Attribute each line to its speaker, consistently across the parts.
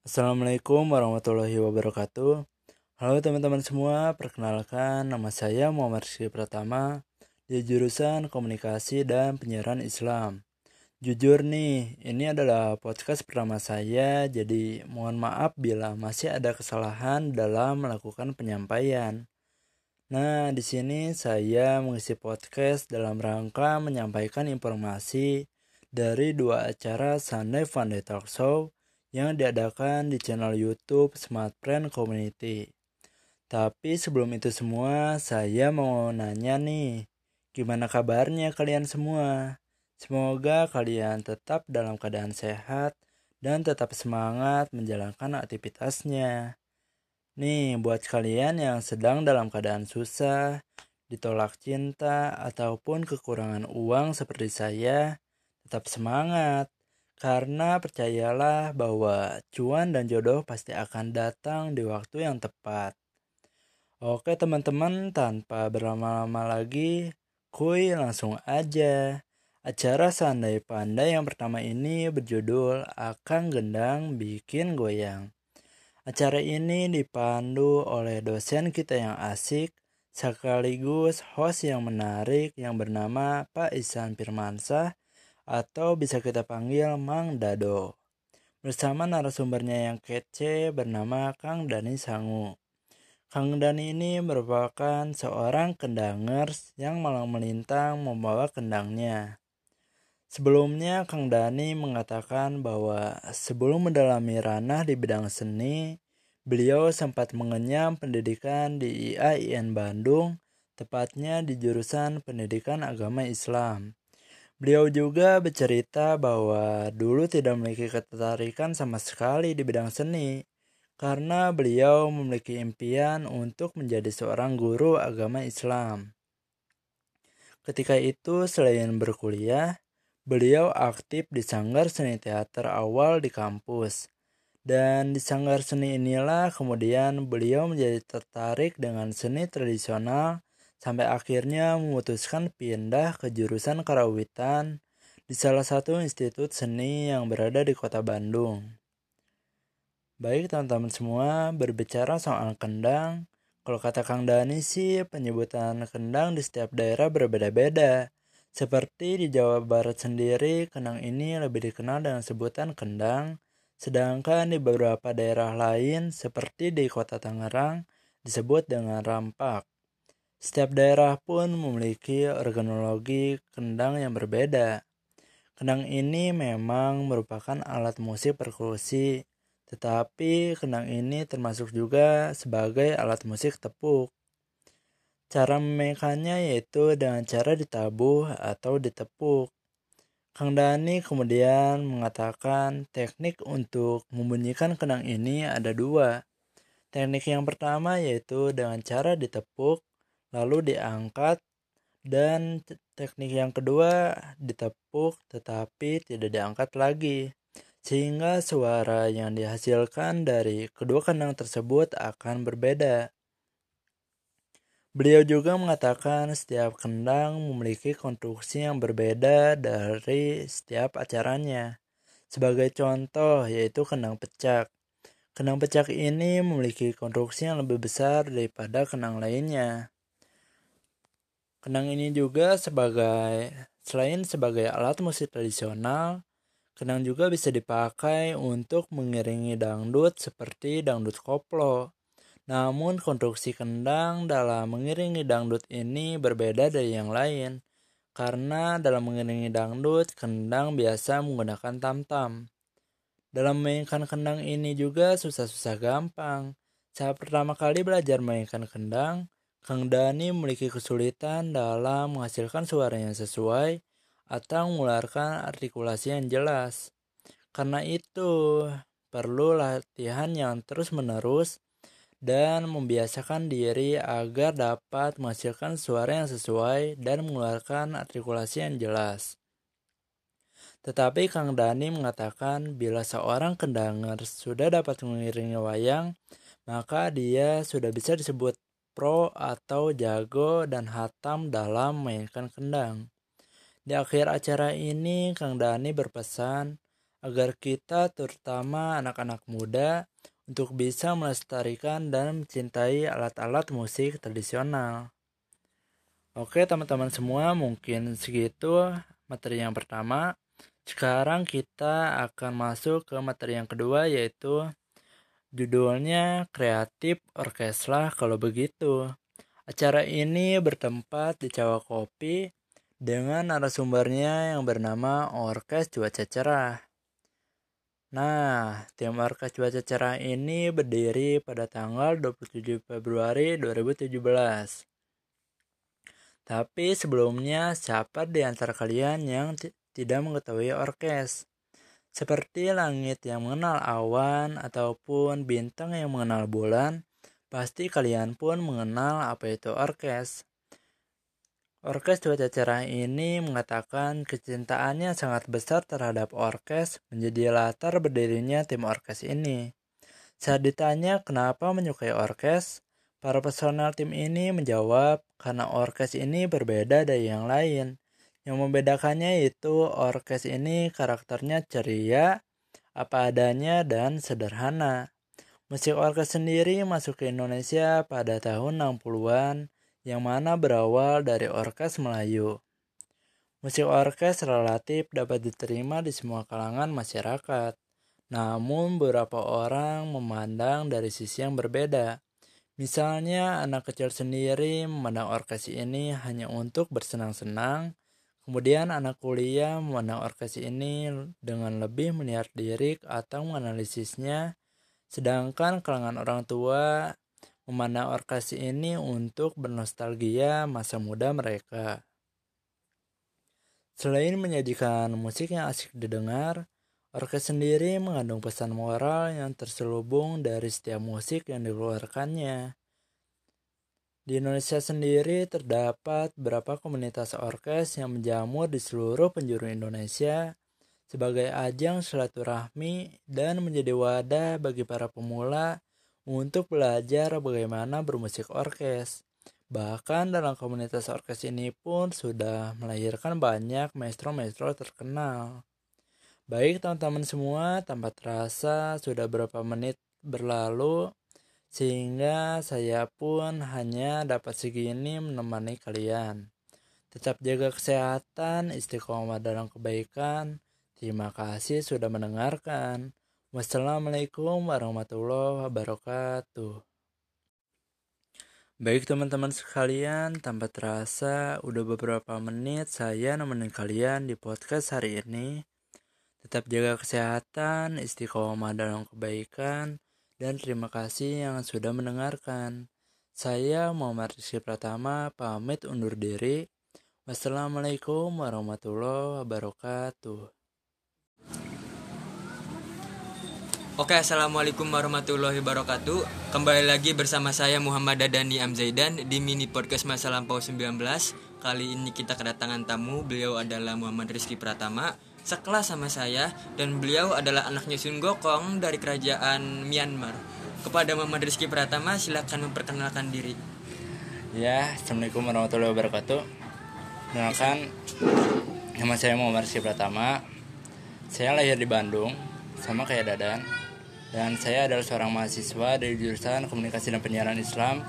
Speaker 1: Assalamualaikum warahmatullahi wabarakatuh. Halo teman-teman semua, perkenalkan nama saya Muhammad Rizky Pratama di jurusan Komunikasi dan Penyiaran Islam. Jujur nih, ini adalah podcast pertama saya, jadi mohon maaf bila masih ada kesalahan dalam melakukan penyampaian. Nah, di sini saya mengisi podcast dalam rangka menyampaikan informasi dari dua acara Sunday Funday Talk Show yang diadakan di channel YouTube Smart Friend Community. Tapi sebelum itu semua, saya mau nanya nih, gimana kabarnya kalian semua? Semoga kalian tetap dalam keadaan sehat dan tetap semangat menjalankan aktivitasnya. Nih, buat kalian yang sedang dalam keadaan susah, ditolak cinta, ataupun kekurangan uang seperti saya, tetap semangat karena percayalah bahwa cuan dan jodoh pasti akan datang di waktu yang tepat. Oke teman-teman, tanpa berlama-lama lagi, kuy langsung aja. Acara Sandai Pandai yang pertama ini berjudul Akang Gendang Bikin Goyang. Acara ini dipandu oleh dosen kita yang asik, sekaligus host yang menarik yang bernama Pak Isan Firmansah atau bisa kita panggil Mang Dado. Bersama narasumbernya yang kece bernama Kang Dani Sangu. Kang Dani ini merupakan seorang kendangers yang malang melintang membawa kendangnya. Sebelumnya Kang Dani mengatakan bahwa sebelum mendalami ranah di bidang seni, beliau sempat mengenyam pendidikan di IAIN Bandung, tepatnya di jurusan Pendidikan Agama Islam. Beliau juga bercerita bahwa dulu tidak memiliki ketertarikan sama sekali di bidang seni karena beliau memiliki impian untuk menjadi seorang guru agama Islam. Ketika itu selain berkuliah, beliau aktif di sanggar seni teater awal di kampus. Dan di sanggar seni inilah kemudian beliau menjadi tertarik dengan seni tradisional sampai akhirnya memutuskan pindah ke jurusan karawitan di salah satu institut seni yang berada di kota Bandung. Baik teman-teman semua, berbicara soal kendang, kalau kata Kang Dani sih penyebutan kendang di setiap daerah berbeda-beda. Seperti di Jawa Barat sendiri, kendang ini lebih dikenal dengan sebutan kendang, sedangkan di beberapa daerah lain seperti di kota Tangerang disebut dengan rampak. Setiap daerah pun memiliki organologi kendang yang berbeda. Kendang ini memang merupakan alat musik perkusi, tetapi kendang ini termasuk juga sebagai alat musik tepuk. Cara memainkannya yaitu dengan cara ditabuh atau ditepuk. Kang Dani kemudian mengatakan teknik untuk membunyikan kendang ini ada dua. Teknik yang pertama yaitu dengan cara ditepuk lalu diangkat dan teknik yang kedua ditepuk tetapi tidak diangkat lagi sehingga suara yang dihasilkan dari kedua kandang tersebut akan berbeda. Beliau juga mengatakan setiap kendang memiliki konstruksi yang berbeda dari setiap acaranya. Sebagai contoh yaitu kendang pecak. Kendang pecak ini memiliki konstruksi yang lebih besar daripada kendang lainnya. Kenang ini juga sebagai selain sebagai alat musik tradisional, kenang juga bisa dipakai untuk mengiringi dangdut seperti dangdut koplo. Namun konstruksi kendang dalam mengiringi dangdut ini berbeda dari yang lain. Karena dalam mengiringi dangdut, kendang biasa menggunakan tam-tam. Dalam memainkan kendang ini juga susah-susah gampang. Saat pertama kali belajar memainkan kendang, Kang Dani memiliki kesulitan dalam menghasilkan suara yang sesuai atau mengeluarkan artikulasi yang jelas. Karena itu, perlu latihan yang terus-menerus dan membiasakan diri agar dapat menghasilkan suara yang sesuai dan mengeluarkan artikulasi yang jelas. Tetapi Kang Dani mengatakan bila seorang kendanger sudah dapat mengiringi wayang, maka dia sudah bisa disebut pro atau jago dan hatam dalam mainkan kendang. Di akhir acara ini, Kang Dani berpesan agar kita terutama anak-anak muda untuk bisa melestarikan dan mencintai alat-alat musik tradisional. Oke teman-teman semua mungkin segitu materi yang pertama. Sekarang kita akan masuk ke materi yang kedua yaitu judulnya Kreatif Orkestra kalau begitu. Acara ini bertempat di Cawa Kopi dengan narasumbernya yang bernama Orkes Cuaca Cerah. Nah, tim Orkes Cuaca Cerah ini berdiri pada tanggal 27 Februari 2017. Tapi sebelumnya, siapa di antara kalian yang tidak mengetahui orkes? Seperti langit yang mengenal awan ataupun bintang yang mengenal bulan, Pasti kalian pun mengenal apa itu orkes. Orkes Cuaca Cerah ini mengatakan kecintaannya sangat besar terhadap orkes menjadi latar berdirinya tim orkes ini. Saat ditanya kenapa menyukai orkes, para personel tim ini menjawab karena orkes ini berbeda dari yang lain. Yang membedakannya itu orkes ini karakternya ceria, apa adanya, dan sederhana. Musik orkes sendiri masuk ke Indonesia pada tahun 60-an yang mana berawal dari orkes Melayu. Musik orkes relatif dapat diterima di semua kalangan masyarakat. Namun beberapa orang memandang dari sisi yang berbeda. Misalnya anak kecil sendiri memandang orkes ini hanya untuk bersenang-senang, kemudian anak kuliah memandang orkes ini dengan lebih melihat lirik atau menganalisisnya Sedangkan kalangan orang tua memandang orkes ini untuk bernostalgia masa muda mereka. Selain menyajikan musik yang asik didengar, orkes sendiri mengandung pesan moral yang terselubung dari setiap musik yang dikeluarkannya. Di Indonesia sendiri terdapat beberapa komunitas orkes yang menjamur di seluruh penjuru Indonesia sebagai ajang silaturahmi dan menjadi wadah bagi para pemula untuk belajar bagaimana bermusik orkes. Bahkan dalam komunitas orkes ini pun sudah melahirkan banyak maestro-maestro terkenal. Baik teman-teman semua, tanpa terasa sudah berapa menit berlalu sehingga saya pun hanya dapat segini menemani kalian. Tetap jaga kesehatan, istiqomah dalam kebaikan, Terima kasih sudah mendengarkan. Wassalamualaikum warahmatullahi wabarakatuh. Baik teman-teman sekalian, tanpa terasa udah beberapa menit saya nemenin kalian di podcast hari ini. Tetap jaga kesehatan, istiqomah dalam kebaikan, dan terima kasih yang sudah mendengarkan. Saya Muhammad Rizky Pratama pamit undur diri. Wassalamualaikum warahmatullahi wabarakatuh.
Speaker 2: Oke, assalamualaikum warahmatullahi wabarakatuh. Kembali lagi bersama saya Muhammad Dadani Amzaidan di mini podcast masa lampau 19. Kali ini kita kedatangan tamu. Beliau adalah Muhammad Rizky Pratama, sekelas sama saya, dan beliau adalah anaknya Sun Gokong dari kerajaan Myanmar. Kepada Muhammad Rizky Pratama, silakan memperkenalkan diri.
Speaker 1: Ya, assalamualaikum warahmatullahi wabarakatuh. Kenalkan, nama saya Muhammad Rizky Pratama. Saya lahir di Bandung, sama kayak Dadan dan saya adalah seorang mahasiswa dari jurusan Komunikasi dan Penyiaran Islam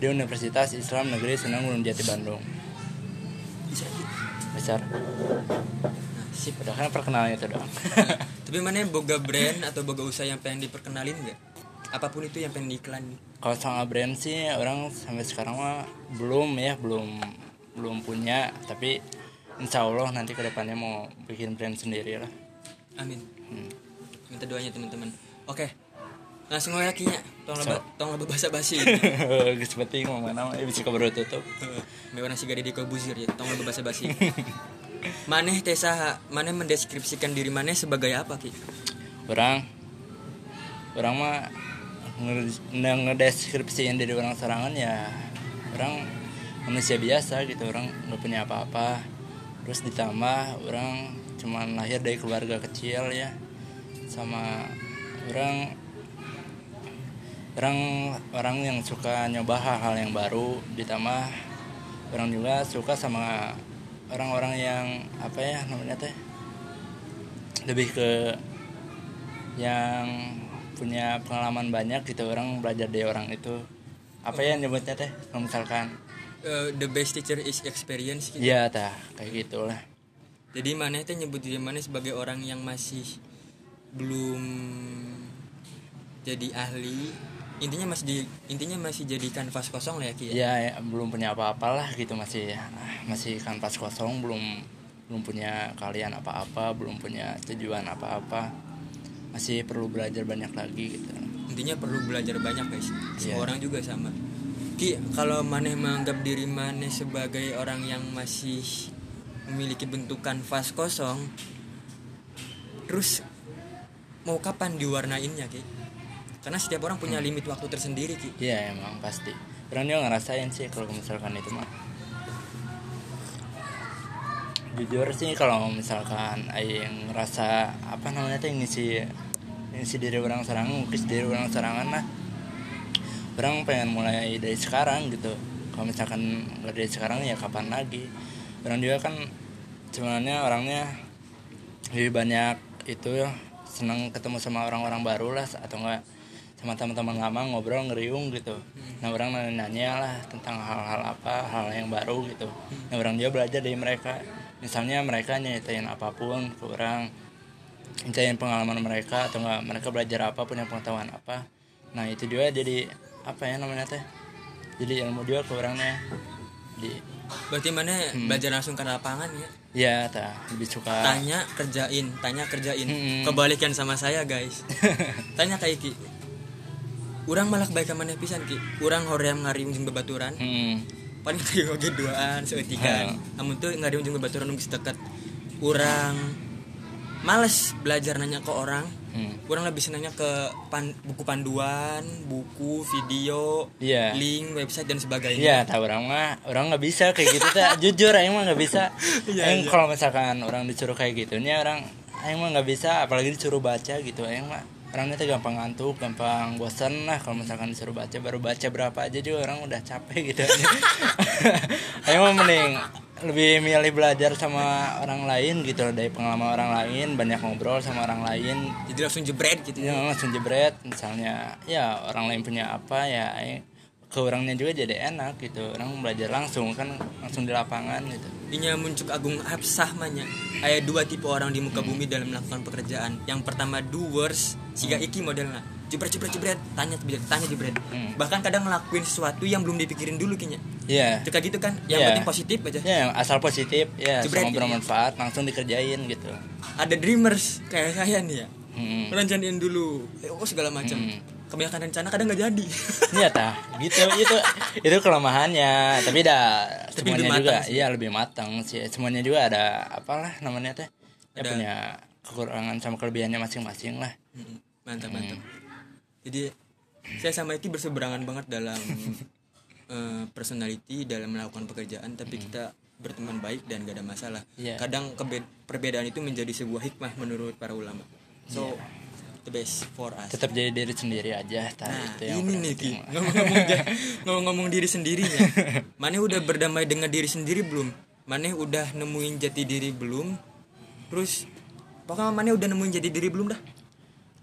Speaker 1: di Universitas Islam Negeri Sunan Gunung Jati Bandung. Besar. Sip. Udah kan perkenalan itu dong.
Speaker 2: Tapi mana boga brand atau boga usaha yang pengen diperkenalin nggak? Apa pun itu yang pengen diiklan.
Speaker 1: Kalau sama brand sih orang sampai sekarang mah belum ya belum belum punya tapi insya Allah nanti ke depannya mau bikin brand sendiri lah.
Speaker 2: Amin. Hmm. Minta doanya teman-teman Oke. Langsung aja kinya. Tong so. tong lebih bahasa basi.
Speaker 1: Geus penting mau mana eh bisa kabar tutup.
Speaker 2: Mewah nasi gadi di buzir ya. Tong lebih bahasa basi. Maneh teh? Maneh mendeskripsikan diri maneh sebagai apa ki?
Speaker 1: Orang orang mah ngedeskripsiin diri orang serangan ya orang manusia biasa gitu orang nggak punya apa-apa terus ditambah orang cuman lahir dari keluarga kecil ya sama orang orang orang yang suka nyoba hal-hal yang baru ditambah orang juga suka sama orang-orang yang apa ya namanya teh lebih ke yang punya pengalaman banyak gitu orang belajar dari orang itu apa ya nyebutnya teh kalau misalkan
Speaker 2: Eh, the best teacher is experience gitu.
Speaker 1: ya tah kayak gitulah
Speaker 2: Jadi mana teh nyebut diri mana sebagai orang yang masih belum jadi ahli. Intinya masih di, intinya masih jadi kanvas kosong lah ya Ki. ya?
Speaker 1: ya, ya, belum punya apa-apa lah gitu masih ah, masih kanvas kosong belum belum punya kalian apa-apa belum punya tujuan apa-apa masih perlu belajar banyak lagi gitu
Speaker 2: Intinya perlu belajar banyak guys. Semua
Speaker 1: Iya.
Speaker 2: orang juga sama. Ki, kalau maneh menganggap diri maneh sebagai orang yang masih memiliki bentuk kanvas kosong, terus mau kapan diwarnainnya Ki? Karena setiap orang punya limit waktu tersendiri Ki.
Speaker 1: Iya emang pasti. Orang juga ngerasain sih kalau misalkan itu mah jujur sih kalau misalkan aing ngerasa apa namanya tuh ngisi ngisi diri orang serangan ngukis diri orang serangan lah orang pengen mulai dari sekarang gitu. Kalau misalkan nggak dari sekarang ya kapan lagi? Orang juga kan sebenarnya orangnya lebih banyak itu ya senang ketemu sama orang-orang baru lah atau enggak sama teman-teman lama ngobrol ngeriung gitu. Nah orang nanya lah tentang hal-hal apa hal yang baru gitu. Nah orang juga belajar dari mereka. Misalnya mereka nyeritain apa pun ke orang nyeritain pengalaman mereka atau enggak mereka belajar apa punya pengetahuan apa. Nah itu juga jadi apa ya namanya teh? Jadi ilmu juga ke orangnya di
Speaker 2: Berarti mana belajar langsung ke lapangan ya?
Speaker 1: ya tah. Lebih suka
Speaker 2: Tanya kerjain, tanya kerjain.
Speaker 1: Mm-mm.
Speaker 2: Kebalikan sama saya guys. Tanya kayak Ki. Urang malah baik mana pisan Ki. Urang hoream ngari ujung bebaturan.
Speaker 1: Hmm.
Speaker 2: Paling kayak oge duaan seutikan. Namun tuh ngari ujung bebaturan nunggu sedekat. Urang males belajar nanya ke orang.
Speaker 1: Hmm.
Speaker 2: Urang lebih senangnya ke pan- buku panduan, buku, video,
Speaker 1: Iya.
Speaker 2: link, website dan sebagainya.
Speaker 1: Iya, tahu orang mah orang nggak bisa kayak gitu teh. Jujur aing mah nggak bisa. Aing
Speaker 2: iya.
Speaker 1: kalau misalkan orang disuruh kayak gitu nya orang aing mah nggak bisa apalagi disuruh baca gitu. Aing mah orangnya tuh gampang ngantuk, gampang bosan lah kalau misalkan disuruh baca baru baca berapa aja juga orang udah capek gitu. mah mending lebih milih belajar sama orang lain gitu dari pengalaman orang lain, banyak ngobrol sama orang lain,
Speaker 2: Jadi langsung jebret gitu.
Speaker 1: ya langsung jebret misalnya ya orang lain punya apa ya ke orangnya juga jadi enak gitu orang belajar langsung kan langsung di lapangan gitu
Speaker 2: Inya muncul agung absah manya. Ada dua tipe orang di muka bumi dalam melakukan pekerjaan. Yang pertama doers, siga iki modelnya. Jebret jebret jebret, tanya jebret, tanya jebret.
Speaker 1: Hmm.
Speaker 2: Bahkan kadang ngelakuin sesuatu yang belum dipikirin dulu kayaknya.
Speaker 1: ya
Speaker 2: Itu kayak gitu kan. Yang
Speaker 1: Iya.
Speaker 2: penting positif aja.
Speaker 1: ya yang asal positif ya
Speaker 2: Jebret
Speaker 1: sama
Speaker 2: gitu ya.
Speaker 1: bermanfaat langsung dikerjain gitu
Speaker 2: Ada dreamers kayak saya nih ya.
Speaker 1: hmm.
Speaker 2: Dulu. Eh, oh segala macam.
Speaker 1: Hmm.
Speaker 2: Kebanyakan rencana kadang nggak jadi.
Speaker 1: Iya tah. Gitu itu itu kelemahannya. Tapi dah
Speaker 2: Tapi
Speaker 1: semuanya
Speaker 2: lebih
Speaker 1: juga
Speaker 2: sih.
Speaker 1: iya lebih matang sih. Semuanya juga ada apalah namanya teh ya
Speaker 2: Ada-
Speaker 1: punya kekurangan sama kelebihannya masing-masing lah.
Speaker 2: Mantap mantap. Jadi saya sama Iki berseberangan banget dalam eh, personality dalam melakukan pekerjaan tapi kita berteman baik dan gak ada masalah.
Speaker 1: Iya.
Speaker 2: kadang perbedaan itu menjadi sebuah hikmah menurut para ulama. So the best for us.
Speaker 1: Tetap jadi diri sendiri aja
Speaker 2: nah
Speaker 1: itu yang
Speaker 2: ini nih Ki. ngomong-ngomong ngomong-ngomong diri sendirinya. Maneh udah berdamai dengan diri sendiri belum? Maneh udah nemuin jati diri belum? Terus pokoknya Maneh udah nemuin jati diri belum dah?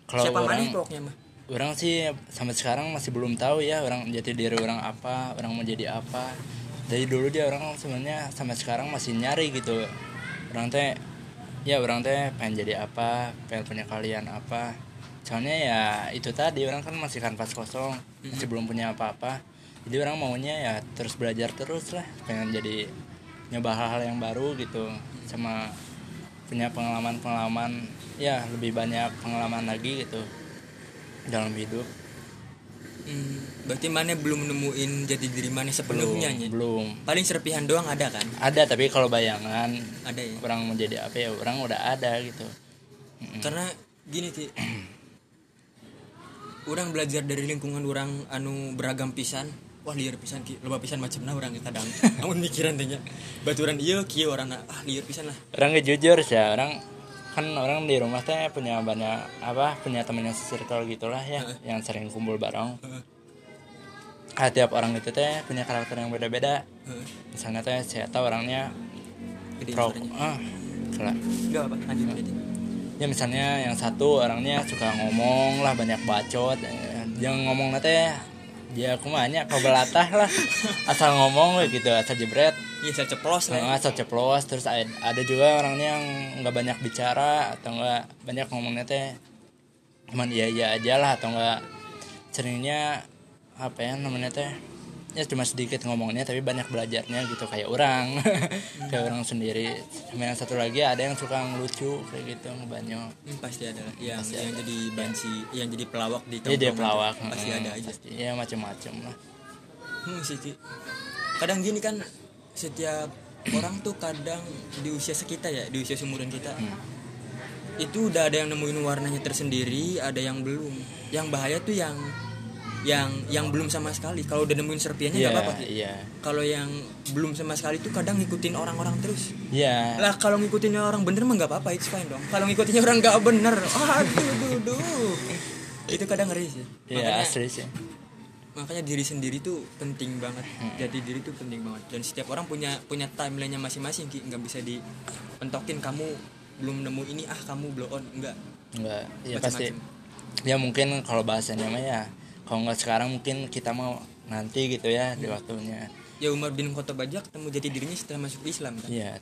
Speaker 1: Kalau
Speaker 2: siapa Maneh
Speaker 1: orang
Speaker 2: pokoknya mah
Speaker 1: orang sih sampai sekarang masih belum tahu ya orang jati diri orang apa orang mau jadi apa. Dari dulu dia orang sebenarnya sampai sekarang masih nyari gitu. Orang teh ya orang teh pengen jadi apa pengen punya kalian apa soalnya ya itu tadi orang kan masih kanvas kosong masih belum punya apa-apa. Jadi orang maunya ya terus belajar terus lah pengen jadi nyoba hal-hal yang baru gitu. Sama punya pengalaman-pengalaman ya lebih banyak pengalaman lagi gitu dalam hidup.
Speaker 2: Hmm, berarti mana belum nemuin jati diri mana sepenuhnya
Speaker 1: belum belum.
Speaker 2: Paling serpihan doang ada kan?
Speaker 1: ada tapi kalau bayangan
Speaker 2: Ada ya.
Speaker 1: orang mau jadi apa ya orang udah ada gitu.
Speaker 2: Karena gini ti, orang belajar dari lingkungan orang anu beragam pisan. Wah liar pisan ki, loba pisan macam nah orang kadang. Namun mikiran tanya, baturan iya kieu orang ah liar pisan lah.
Speaker 1: orang jujur sih orang kan orang di rumah teh punya banyak apa punya temennya circle gitulah ya yang sering kumpul bareng
Speaker 2: Heeh.
Speaker 1: ah, tiap orang itu teh punya karakter yang beda-beda
Speaker 2: Heeh.
Speaker 1: misalnya teh saya tahu orangnya
Speaker 2: Gede
Speaker 1: pro ah kelak
Speaker 2: Enggak apa, lanjut lanjut.
Speaker 1: Ya misalnya yang satu orangnya suka ngomong lah banyak bacot. Yang ngomong nanti dia kumanya kau belatah lah. Asal ngomong gitu asal jebret.
Speaker 2: Iya saya ceplos lah
Speaker 1: Nah, asal ceplos. Terus ada ada juga orangnya yang nggak banyak bicara atau nggak banyak ngomongnya teh cuman iya iya aja lah atau nggak seringnya apa ya namanya teh ya cuma sedikit ngomongnya tapi banyak belajarnya gitu kayak orang. Kayak orang sendiri. Sama yang satu lagi ada yang suka ngelucu kayak gitu ngebanyol
Speaker 2: Hmm, pasti ada. Lah yang yang jadi bansi yang jadi pelawak di
Speaker 1: Iya dia
Speaker 2: tongkrongan
Speaker 1: pelawak.
Speaker 2: Tuh. pasti
Speaker 1: hmm,
Speaker 2: ada aja
Speaker 1: pasti. ya macam-macam lah.
Speaker 2: Hmm, sih Ki. kadang gini kan setiap orang tuh kadang di usia sekitar ya di usia seumuran kita
Speaker 1: Hmm.
Speaker 2: itu udah ada yang nemuin warnanya tersendiri ada yang belum. Yang bahaya tuh yang yang yang belum sama sekali. Kalau udah nemuin serpiannya nggak apa-apa. Ki.
Speaker 1: iya.
Speaker 2: Kalau yang belum sama sekali tuh kadang ngikutin orang-orang terus.
Speaker 1: Iya.
Speaker 2: Lah kalau ngikutin orang bener mah nggak apa-apa it's fine dong. Kalau ngikutin orang nggak bener aduh duh, duh. itu kadang ngeri sih.
Speaker 1: Iya
Speaker 2: makanya
Speaker 1: asli sih.
Speaker 2: makanya diri sendiri tuh penting banget. Jadi diri tuh penting banget. Dan setiap orang punya punya timelinenya masing-masing Ki. nggak bisa dipentokin kamu belum nemu ini ah kamu blow on. Enggak
Speaker 1: enggak ya
Speaker 2: Macam-macam.
Speaker 1: pasti. Ya mungkin kalau bahasanya mah ya kalau nggak sekarang mungkin kita mau nanti gitu ya di waktunya.
Speaker 2: Ya Umar bin Khattab aja ketemu jadi dirinya setelah masuk Islam kan?
Speaker 1: Iya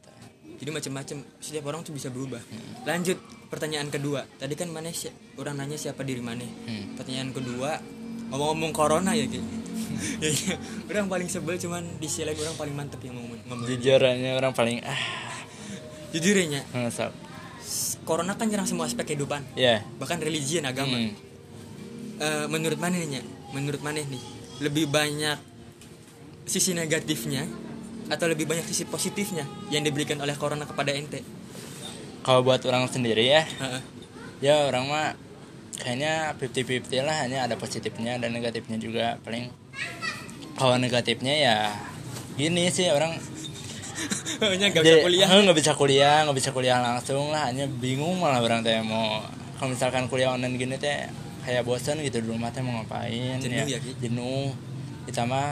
Speaker 2: jadi macam-macam setiap orang tuh bisa berubah. Lanjut pertanyaan kedua. Tadi kan mana si- orang nanya siapa diri mana.
Speaker 1: Hmm.
Speaker 2: pertanyaan kedua ngomong-ngomong corona ya gitu orang paling sebel cuman di sisi lain orang paling mantep yang ngomong ngomong.
Speaker 1: Jujur aja orang paling ah.
Speaker 2: Jujur ya
Speaker 1: ngesok
Speaker 2: corona kan nyerang semua aspek kehidupan.
Speaker 1: Ya
Speaker 2: bahkan religion agama.
Speaker 1: Hmm.
Speaker 2: Eh, menurut mana nih menurut mana nih? Lebih banyak sisi negatifnya atau lebih banyak sisi positifnya yang diberikan oleh corona kepada ente?
Speaker 1: Kalau buat orang sendiri ya ya orang mah kayaknya 50-50 lah hanya ada positifnya dan negatifnya juga. Paling kalau negatifnya ya gini sih orang.
Speaker 2: Hanya gak bisa kuliah.
Speaker 1: Nggak bisa kuliah nggak bisa kuliah langsung lah hanya bingung malah orang teh mau. Kalau misalkan kuliah online gini teh kayak bosan gitu di rumah teh mau ngapain
Speaker 2: Jenuh ya, Ki?
Speaker 1: jenuh. Ditambah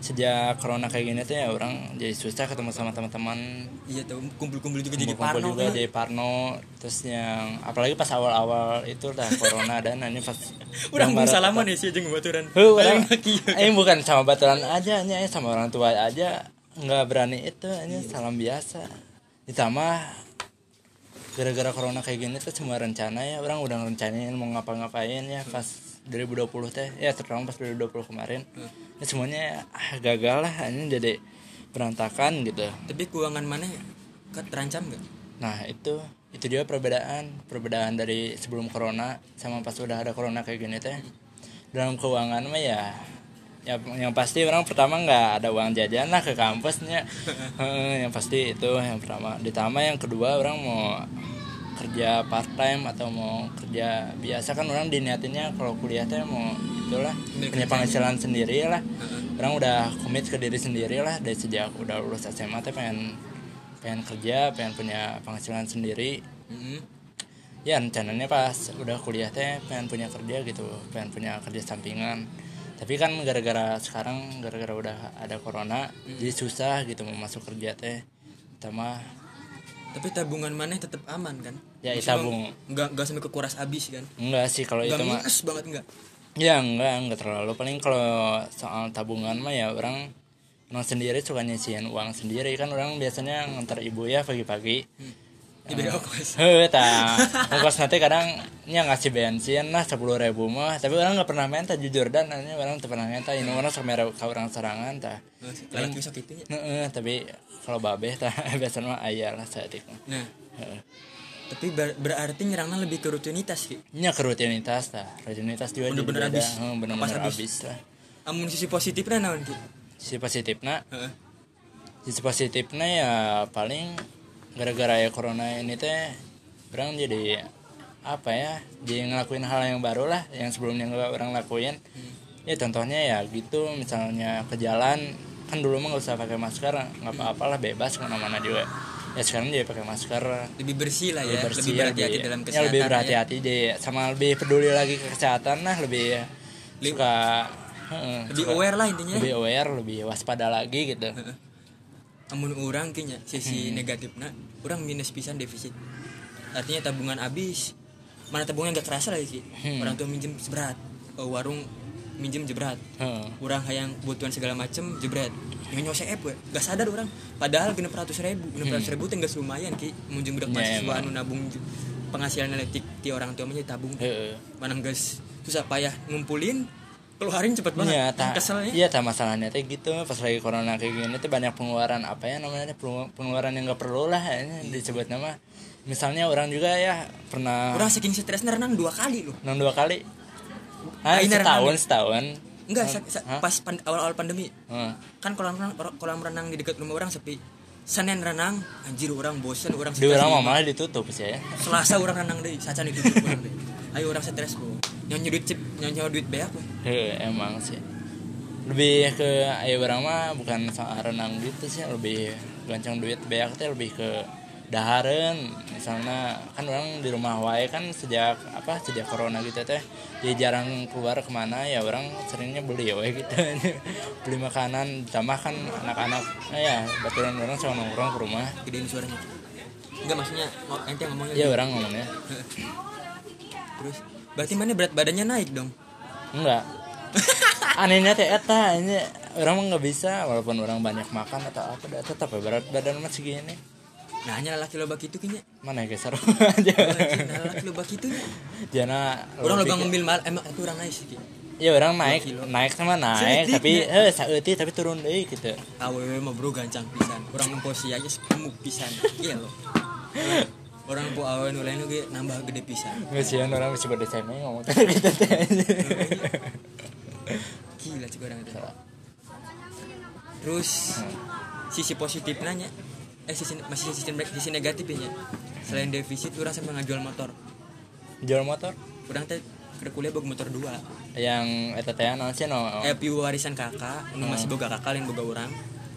Speaker 1: sejak corona kayak gini teh ya orang jadi susah ketemu sama teman-teman.
Speaker 2: Iya tuh kumpul-kumpul juga jadi
Speaker 1: kumpul-kumpul
Speaker 2: parno
Speaker 1: juga.
Speaker 2: kan?
Speaker 1: jadi parno. Terus yang apalagi pas awal-awal itu lah corona dan ini pas
Speaker 2: Udah mau salaman ya sih jeung baturan.
Speaker 1: Orang. Eh bukan sama baturan aja nya sama orang tua aja. Nggak berani itu hanya salam biasa. Ditambah gara-gara corona kayak gini tuh semua rencana ya. Orang udah rencanain mau ngapa-ngapain ya pas 2020 teh. Ya terutama pas 2020 kemarin. Ya semuanya ah, gagal lah. Hanya jadi berantakan gitu.
Speaker 2: Tapi keuangan mana kan terancam gak?
Speaker 1: nah itu. Itu dia perbedaan. Perbedaan dari sebelum corona sama pas udah ada corona kayak gini teh. Dalam keuangan mah ya ya yang pasti orang pertama nggak ada uang jajan lah ke kampusnya. Heeh, yang pasti itu yang pertama. Ditambah yang kedua orang mau kerja part time atau mau kerja biasa kan orang diniatinnya kalau kuliah teh mau itulah punya penghasilan sendiri lah
Speaker 2: Heeh.
Speaker 1: orang udah komit ke diri sendiri lah dari sejak udah lulus SMA teh pengen pengen kerja pengen punya penghasilan sendiri.
Speaker 2: Mm-mm.
Speaker 1: ya rencananya pas udah kuliah teh pengen punya kerja gitu pengen punya kerja sampingan tapi kan gara-gara sekarang gara-gara udah ada corona jadi susah gitu mau masuk kerja teh sama
Speaker 2: Tapi tabungan mana tetap aman kan?
Speaker 1: Ya, tabung.
Speaker 2: Nggak nggak sampai kekuras habis kan?
Speaker 1: enggak sih kalau itu mah
Speaker 2: banget enggak?
Speaker 1: ya enggak enggak terlalu paling kalau soal tabungan mah ya orang orang sendiri suka nyisihin uang sendiri kan orang biasanya ngantar ibu ya pagi-pagi
Speaker 2: Di
Speaker 1: Heh, tah. Ongkos nanti kadang nya ngasih bensin lah sepuluh ribu mah, tapi orang nggak pernah minta jujur dan ini orang tuh pernah minta ini orang sama ka orang serangan tah.
Speaker 2: Lagi besok itu ya.
Speaker 1: Heeh, tapi kalau babe tah biasanya mah ayah lah saat itu.
Speaker 2: Nah, tapi ber- berarti nyerangnya lebih ke rutinitas sih.
Speaker 1: Nya ke rutinitas tah, rutinitas juga
Speaker 2: Bener-bener
Speaker 1: beda.
Speaker 2: habis.
Speaker 1: Heeh,
Speaker 2: Pas
Speaker 1: bener-bener
Speaker 2: habis.
Speaker 1: lah.
Speaker 2: Amun sisi positifnya naon ki?
Speaker 1: Si positifnya,
Speaker 2: Heeh.
Speaker 1: sisi positifnya ya paling gara-gara ya corona ini teh orang jadi apa ya jadi ngelakuin hal yang baru lah yang sebelumnya nggak orang lakuin ya contohnya ya gitu misalnya ke jalan kan dulu mah nggak usah pakai masker nggak apa-apa lah bebas ke mana-mana juga ya sekarang jadi pakai masker
Speaker 2: Lebih bersih lah ya,
Speaker 1: lebih bersih
Speaker 2: lebih
Speaker 1: ya,
Speaker 2: berhati-hati
Speaker 1: lebih-
Speaker 2: dalam
Speaker 1: ya,
Speaker 2: kesehatan.
Speaker 1: lebih
Speaker 2: ya.
Speaker 1: berhati-hati jadi sama lebih peduli lagi ke kesehatan lah lebih
Speaker 2: Li-
Speaker 1: suka
Speaker 2: Lebih
Speaker 1: suka-
Speaker 2: aware lah intinya.
Speaker 1: lebih aware lebih waspada lagi gitu
Speaker 2: Amun orang kayaknya
Speaker 1: Hmm.
Speaker 2: sisi negatifnya, orang minus pisan defisit. artinya tabungan habis mana tabungan gak kerasa lagi Ki.
Speaker 1: Hmm.
Speaker 2: orang tua minjem seberat Eh, warung minjem jebrat
Speaker 1: Heeh.
Speaker 2: orang hayang kebutuhan segala macem jebret nyonya CF gue gak sadar orang padahal genep ratus ribu genep ratus ribu tenggas lumayan ki munjung budak
Speaker 1: Hmm. Ya,
Speaker 2: mahasiswa anu nabung penghasilan elektrik ti orang tua mah tabung mana guys susah payah ngumpulin keluarin cepet banget
Speaker 1: Iya, tak.
Speaker 2: keselnya
Speaker 1: Iya, tak masalahnya teh gitu. Pas lagi corona kayak gini tuh banyak pengeluaran apa ya namanya pengeluaran- yang gak perlu lah ya, disebut nama. Misalnya orang juga ya pernah
Speaker 2: orang saking stresnya renang dua kali loh
Speaker 1: nang dua kali. Ah,
Speaker 2: Ah, ini
Speaker 1: setahun
Speaker 2: renang.
Speaker 1: setahun.
Speaker 2: enggak
Speaker 1: Hah?
Speaker 2: pas pan- awal-awal pandemi
Speaker 1: Heeh.
Speaker 2: kan kolam renang kolam renang di dekat rumah orang sepi Senin renang anjir orang bosen orang
Speaker 1: Di
Speaker 2: stres
Speaker 1: orang
Speaker 2: di
Speaker 1: mah malah ditutup sih ya.
Speaker 2: Selasa orang renang deh, sacan itu. Ayo orang stres bu. Nyanyi duit cip, nyanyi duit bu.
Speaker 1: Heeh, emang sih. Lebih ke ayo orang mah bukan soal renang gitu sih, lebih gancang duit beak teh lebih ke daharen misalnya kan orang di rumah wae kan sejak apa sejak corona gitu teh jadi jarang keluar ke mana ya orang seringnya beli wae gitu beli makanan ditambah kan anak-anak eh, ya baturan orang sama nongkrong ke rumah
Speaker 2: Gedein suaranya. Enggak maksudnya ngo- ente ngomongnya.
Speaker 1: ya orang ngomongnya
Speaker 2: Terus berarti mana berat badannya naik dong?
Speaker 1: enggak anehnya teh eta ini orang mah nggak bisa walaupun orang banyak makan atau apa dah tetap ya berat badan masih segini
Speaker 2: Nah hanya laki lo bak itu kayaknya.
Speaker 1: mana ya geser aja
Speaker 2: Nah laki lo bak itu nya.
Speaker 1: jana
Speaker 2: Orang lo
Speaker 1: lebih
Speaker 2: bang
Speaker 1: ke-
Speaker 2: ngambil mal, emang itu orang naik sih.
Speaker 1: Ya orang naik naik sama naik tapi eh saeutik tapi turun deh gitu
Speaker 2: Awewe mah bro gancang pisan. Orang nemposi aja gemuk pisan. Iya lo. Orang nempo awewe nu lain ge nambah gede pisan.
Speaker 1: Ngesian orang masih pada cemeng ngomong. Tadi gitu teh
Speaker 2: Gila cik orang itu. Terus sisi positif nanya eh sisi masih sisi sisi negatifnya selain defisit orang sampai ngajual motor.
Speaker 1: Jual motor?
Speaker 2: Orang teh ke kuliah boga motor dua.
Speaker 1: Yang eta teh naon sih no
Speaker 2: eh piu warisan kakak nu masih boga kakak lain boga orang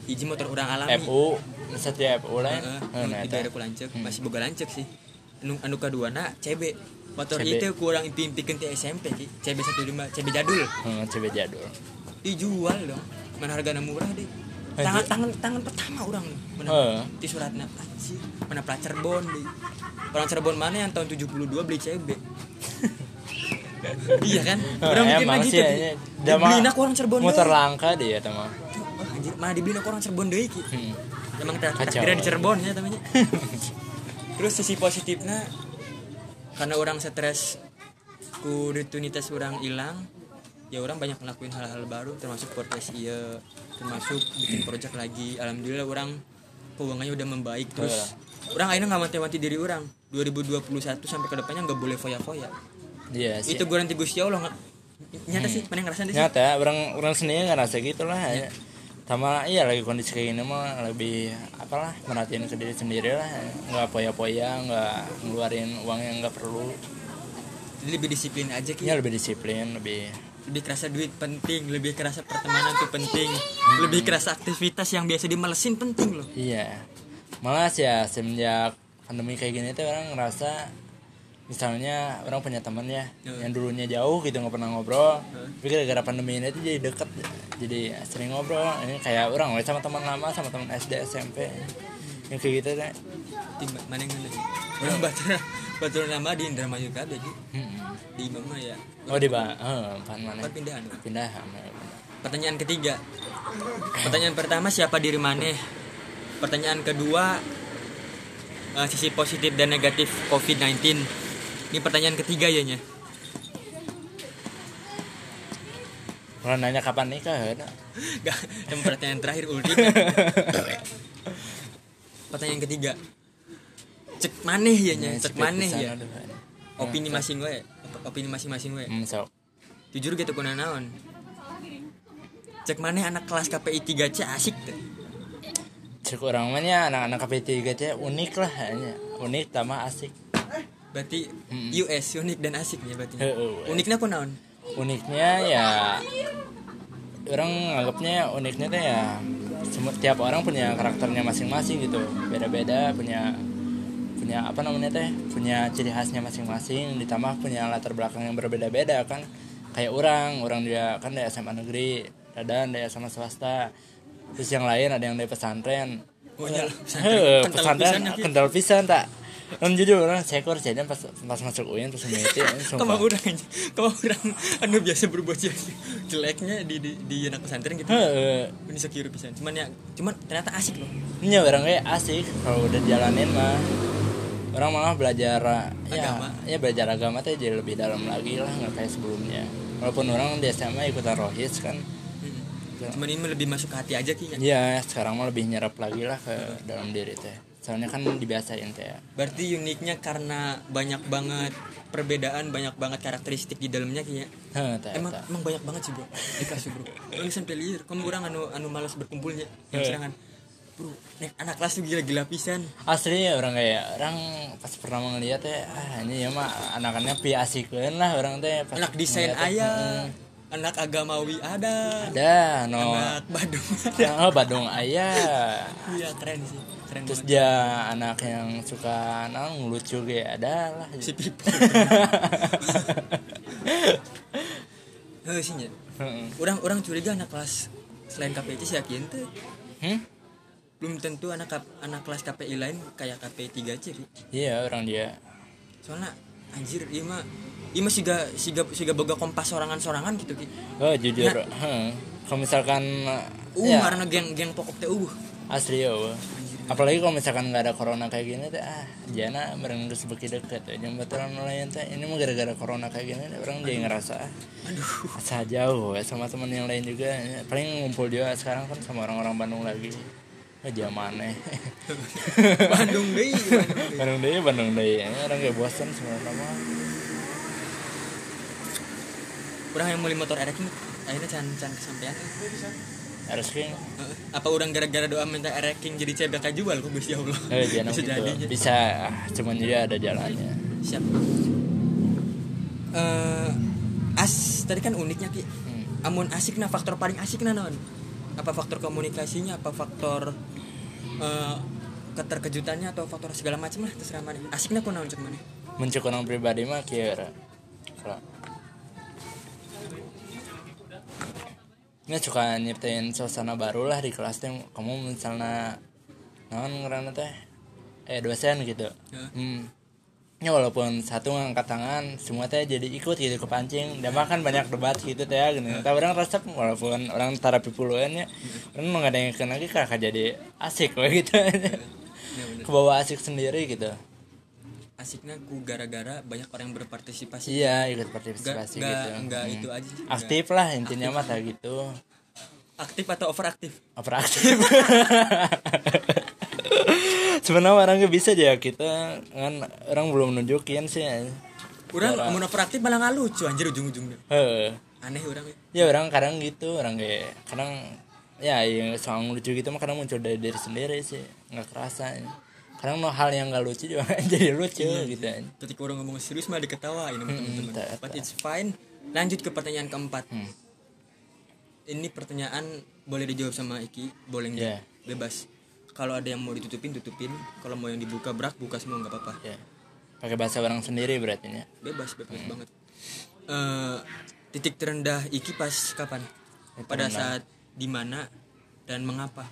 Speaker 2: hiji motor orang alami.
Speaker 1: FU setiap FU lain
Speaker 2: Heeh,
Speaker 1: Heeh,
Speaker 2: nu
Speaker 1: nah,
Speaker 2: di
Speaker 1: eta.
Speaker 2: daerah Kulancek masih boga lancek sih. Anu anu kedua na CB motor
Speaker 1: CB.
Speaker 2: itu kurang impi-impikeun ti SMP ki. CB 15 CB jadul.
Speaker 1: Heeh, coba jadul.
Speaker 2: Dijual dong. Mana harganya murah deh tangan tangan tangan pertama orang mana
Speaker 1: Heeh.
Speaker 2: di suratnya anjir mana plat Cirebon deh orang Cirebon mana yang tahun 72 beli CB iya kan? Orang mikir
Speaker 1: emang
Speaker 2: lagi
Speaker 1: sih
Speaker 2: gitu
Speaker 1: ya,
Speaker 2: dibeliin aku orang Cirebon
Speaker 1: motor langka eta mah.
Speaker 2: Oh, anjir mana dibeliin aku orang Cirebon deh ki
Speaker 1: Hmm.
Speaker 2: emang tak takdirnya di Cirebon ya namanya terus sisi positifnya karena orang stres ku rutinitas orang hilang ya orang banyak ngelakuin hal-hal baru termasuk podcast iya termasuk bikin project lagi. Alhamdulillah orang keuangannya udah membaik. Terus orang akhirnya nggak mati-mati diri orang. 2021 sampai ke depannya nggak boleh foya-foya.
Speaker 1: Iya sih.
Speaker 2: Itu gue nanti Gusti Allah nyata sih mana ngerasain sih?
Speaker 1: Nyata orang orang sendiri nggak rasa gitu lah ya. Sama iya lagi kondisi kayak gini mah lebih apalah merhatiin ke diri sendiri lah. Nggak poya-poya nggak ngeluarin uang yang nggak perlu.
Speaker 2: Lebih disiplin aja ki?
Speaker 1: Ya lebih disiplin lebih
Speaker 2: lebih kerasa duit penting lebih kerasa pertemanan tuh penting. lebih kerasa aktivitas yang biasa dimalesin penting loh.
Speaker 1: Iya. Malah sih ya semenjak pandemi kayak gini tuh orang ngerasa misalnya orang punya teman ya
Speaker 2: Hmm.
Speaker 1: yang dulunya jauh gitu nggak pernah ngobrol tapi gara-gara pandemi ini tuh jadi deket jadi sering ngobrol. Ini kayak orang sama teman lama sama teman SD SMP yang kayak gitu deh
Speaker 2: Tim mana yang mana orang baturan baturan nama di Indramayu kabeh
Speaker 1: Hmm.
Speaker 2: di mah ya?
Speaker 1: Oh di bawah oh, pan mana?
Speaker 2: Pindahan.
Speaker 1: Pindah
Speaker 2: pertanyaan ketiga. Pertanyaan pertama siapa diri maneh? Pertanyaan kedua eh, sisi positif dan negatif COVID-19 ini pertanyaan ketiga ya nya.
Speaker 1: Orang nanya kapan nikah ya
Speaker 2: Gak, yang pertanyaan terakhir ultimate pertanyaan ketiga. Cek maneh ya nya? Cek maneh ya. opini masing we opini masing-masing we
Speaker 1: hmm, sok.
Speaker 2: Jujur gitu kuna naon? Cek maneh anak kelas KPI 3C asik tuh.
Speaker 1: Cek orang mana anak-anak gitu ya unik lah hanya unik tambah asik
Speaker 2: berarti
Speaker 1: Mm.
Speaker 2: US unik dan asik ya berarti.
Speaker 1: Heeh.
Speaker 2: uniknya aku naon?
Speaker 1: Uniknya ya orang anggapnya uniknya tuh ya semua tiap orang punya karakternya masing-masing gitu. Beda-beda punya punya apa namanya teh punya ciri khasnya masing-masing ditambah punya latar belakang yang berbeda-beda kan. Kayak orang orang dia kan dari SMA negeri dan dari SMA swasta terus yang lain ada yang dari pesantren.
Speaker 2: Oh, Kental
Speaker 1: pesantren
Speaker 2: ya, Ki.
Speaker 1: kental pisan tak kan jujur orang sekor jadi pas pas masuk UIN terus meti
Speaker 2: Kamu orang aja, kamu orang anu biasa berbuat jelek jeleknya di di di anak pesantren gitu.
Speaker 1: Heeh.
Speaker 2: Ini sekira pisan. Cuman ya, cuman ternyata asik loh.
Speaker 1: Ini orang kayak asik kalau udah jalanin mah. Orang malah belajar ya,
Speaker 2: Agama.
Speaker 1: ya belajar agama tuh jadi lebih dalam lagi lah nggak kayak sebelumnya. Walaupun orang di SMA ikutan rohis kan,
Speaker 2: Hmm. Cuman ini lebih masuk ke hati aja kayaknya.
Speaker 1: Iya, sekarang mah lebih nyerap lagi lah ke dalam diri teh. Soalnya kan dibiasain teh.
Speaker 2: Berarti uniknya karena banyak banget perbedaan, banyak banget karakteristik di dalamnya kayaknya. Emang emang banyak banget sih bro di kelas bro. Ini sampai liar, kamu orang anu anu malas berkumpulnya. Yang serangan. Bro, nek anak kelas tuh gila-gila pisan.
Speaker 1: Asli ya orang kayak orang pas pertama ngeliat teh, ah ini ya mah anakannya pi asikeun lah orang teh.
Speaker 2: Anak desain ayah, anak agamawi ada,
Speaker 1: Ada, no.
Speaker 2: anak Badung ada.
Speaker 1: Oh, Badung ayah.
Speaker 2: Iya keren sih, keren
Speaker 1: Terus
Speaker 2: banget.
Speaker 1: dia anak yang suka nang lucu ge ada lah.
Speaker 2: Si Pipo. Heh sih.
Speaker 1: Heeh.
Speaker 2: Orang orang curiga anak kelas selain KPI sih yakin tuh
Speaker 1: Hmm?
Speaker 2: belum tentu anak anak kelas KPI lain kayak KPI 3 C.
Speaker 1: Iya, orang dia.
Speaker 2: soalnya anjir iya mah iya mah siga siga siga boga kompas sorangan-sorangan gitu ki
Speaker 1: Oh, jujur.
Speaker 2: Nah.
Speaker 1: Heeh. Kalau misalkan
Speaker 2: uh
Speaker 1: ya,
Speaker 2: karena geng geng pokok teh uh
Speaker 1: asli ya. weh. Apalagi kalau misalkan nggak ada corona kayak gini teh ah jana bareng geus beki deket yang betulan lain teh ini mah gara-gara corona kayak gini teh, orang jadi ngerasa ah,
Speaker 2: aduh
Speaker 1: asa jauh ya, sama teman yang lain juga paling ngumpul juga sekarang kan sama orang-orang Bandung lagi oh zamannya
Speaker 2: Bandung deh
Speaker 1: Bandung deh Bandung deh ya. orang kayak bosan sebenarnya mah.
Speaker 2: Orang yang beli motor erek akhirnya can can kesampaian.
Speaker 1: Harus kayak
Speaker 2: Heeh. apa orang gara-gara doa minta ereking jadi CBK jual kok Gusti Allah?
Speaker 1: Eh
Speaker 2: bisa
Speaker 1: gitu.
Speaker 2: jadi
Speaker 1: bisa ah, cuman dia ada jalannya.
Speaker 2: Siap. Eh as tadi kan uniknya ki.
Speaker 1: Hmm.
Speaker 2: amun asik nah faktor paling asik nah naon apa faktor komunikasinya? Apa faktor eh, keterkejutannya atau faktor segala macam lah terserah mana. Asiknya kok naon mana?
Speaker 1: Muncul orang pribadi mah kira kalau nggak suka nyiptain suasana baru lah di kelas teh kamu misalnya naon ngerana teh? Eh dosen gitu.
Speaker 2: Ya.
Speaker 1: hmm. Ya walaupun satu ngangkat tangan semua teh jadi ikut gitu kepancing dan makan banyak debat gitu teh gini tapi orang resep walaupun orang terapi puluhan ya orang mengadengkan lagi kakak jadi asik lah gitu
Speaker 2: ya bener
Speaker 1: kebawa asik sendiri gitu
Speaker 2: asiknya ku gara-gara banyak orang yang berpartisipasi
Speaker 1: Iya ikut partisipasi
Speaker 2: enggak,
Speaker 1: gitu.
Speaker 2: enggak
Speaker 1: Hmm.
Speaker 2: itu aja sih.
Speaker 1: Aktif lah intinya mah gitu.
Speaker 2: aktif atau overaktif
Speaker 1: Overaktif. Sebenarnya orangnya bisa aja kita kan orang belum nunjukin sih.
Speaker 2: orang mau overaktif malah nggak lucu anjir ujung-ujungnya
Speaker 1: Heeh.
Speaker 2: aneh orang ya
Speaker 1: Ya orang kadang gitu, orang kayak kadang ya yang soal lucu gitu mah kadang muncul dari diri sendiri sih, nggak kerasa. Kadang mau hal yang nggak lucu juga jadi lucu gitu.
Speaker 2: ketika orang ngomong serius malah diketawain sama teman-teman
Speaker 1: tak-
Speaker 2: but it's fine lanjut ke pertanyaan keempat
Speaker 1: Hmm.
Speaker 2: ini pertanyaan boleh dijawab sama Iki boleh nggak
Speaker 1: Yeah.
Speaker 2: bebas kalau ada yang mau ditutupin tutupin. Kalau mau yang dibuka berak buka semua nggak apa-apa.
Speaker 1: Ya. Pakai bahasa orang sendiri berarti ya.
Speaker 2: bebas bebas banget. Eh, titik terendah Iki pas kapan? Pada saat di mana dan mengapa?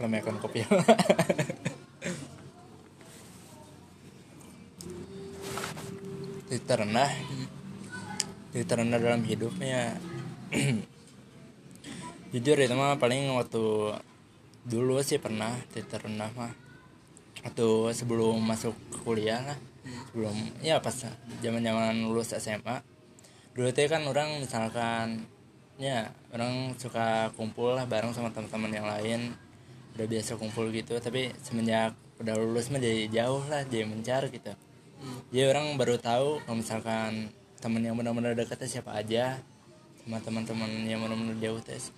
Speaker 1: Kalau makan kopi. titik terendah? Titik terendah dalam hidupnya jujur itu mah paling waktu dulu sih pernah titik terendah mah. Waktu sebelum masuk kuliah lah. Sebelum ya pas zaman zaman lulus SMA dulu tuh kan orang misalkan ya orang suka kumpul lah bareng sama teman-teman yang lain. Udah biasa kumpul gitu tapi semenjak udah lulus mah jadi jauh lah jadi mencar gitu. Jadi orang baru tahu kalau misalkan temen yang benar-benar dekat tuh siapa aja. Sama teman-teman yang benar-benar jauh tes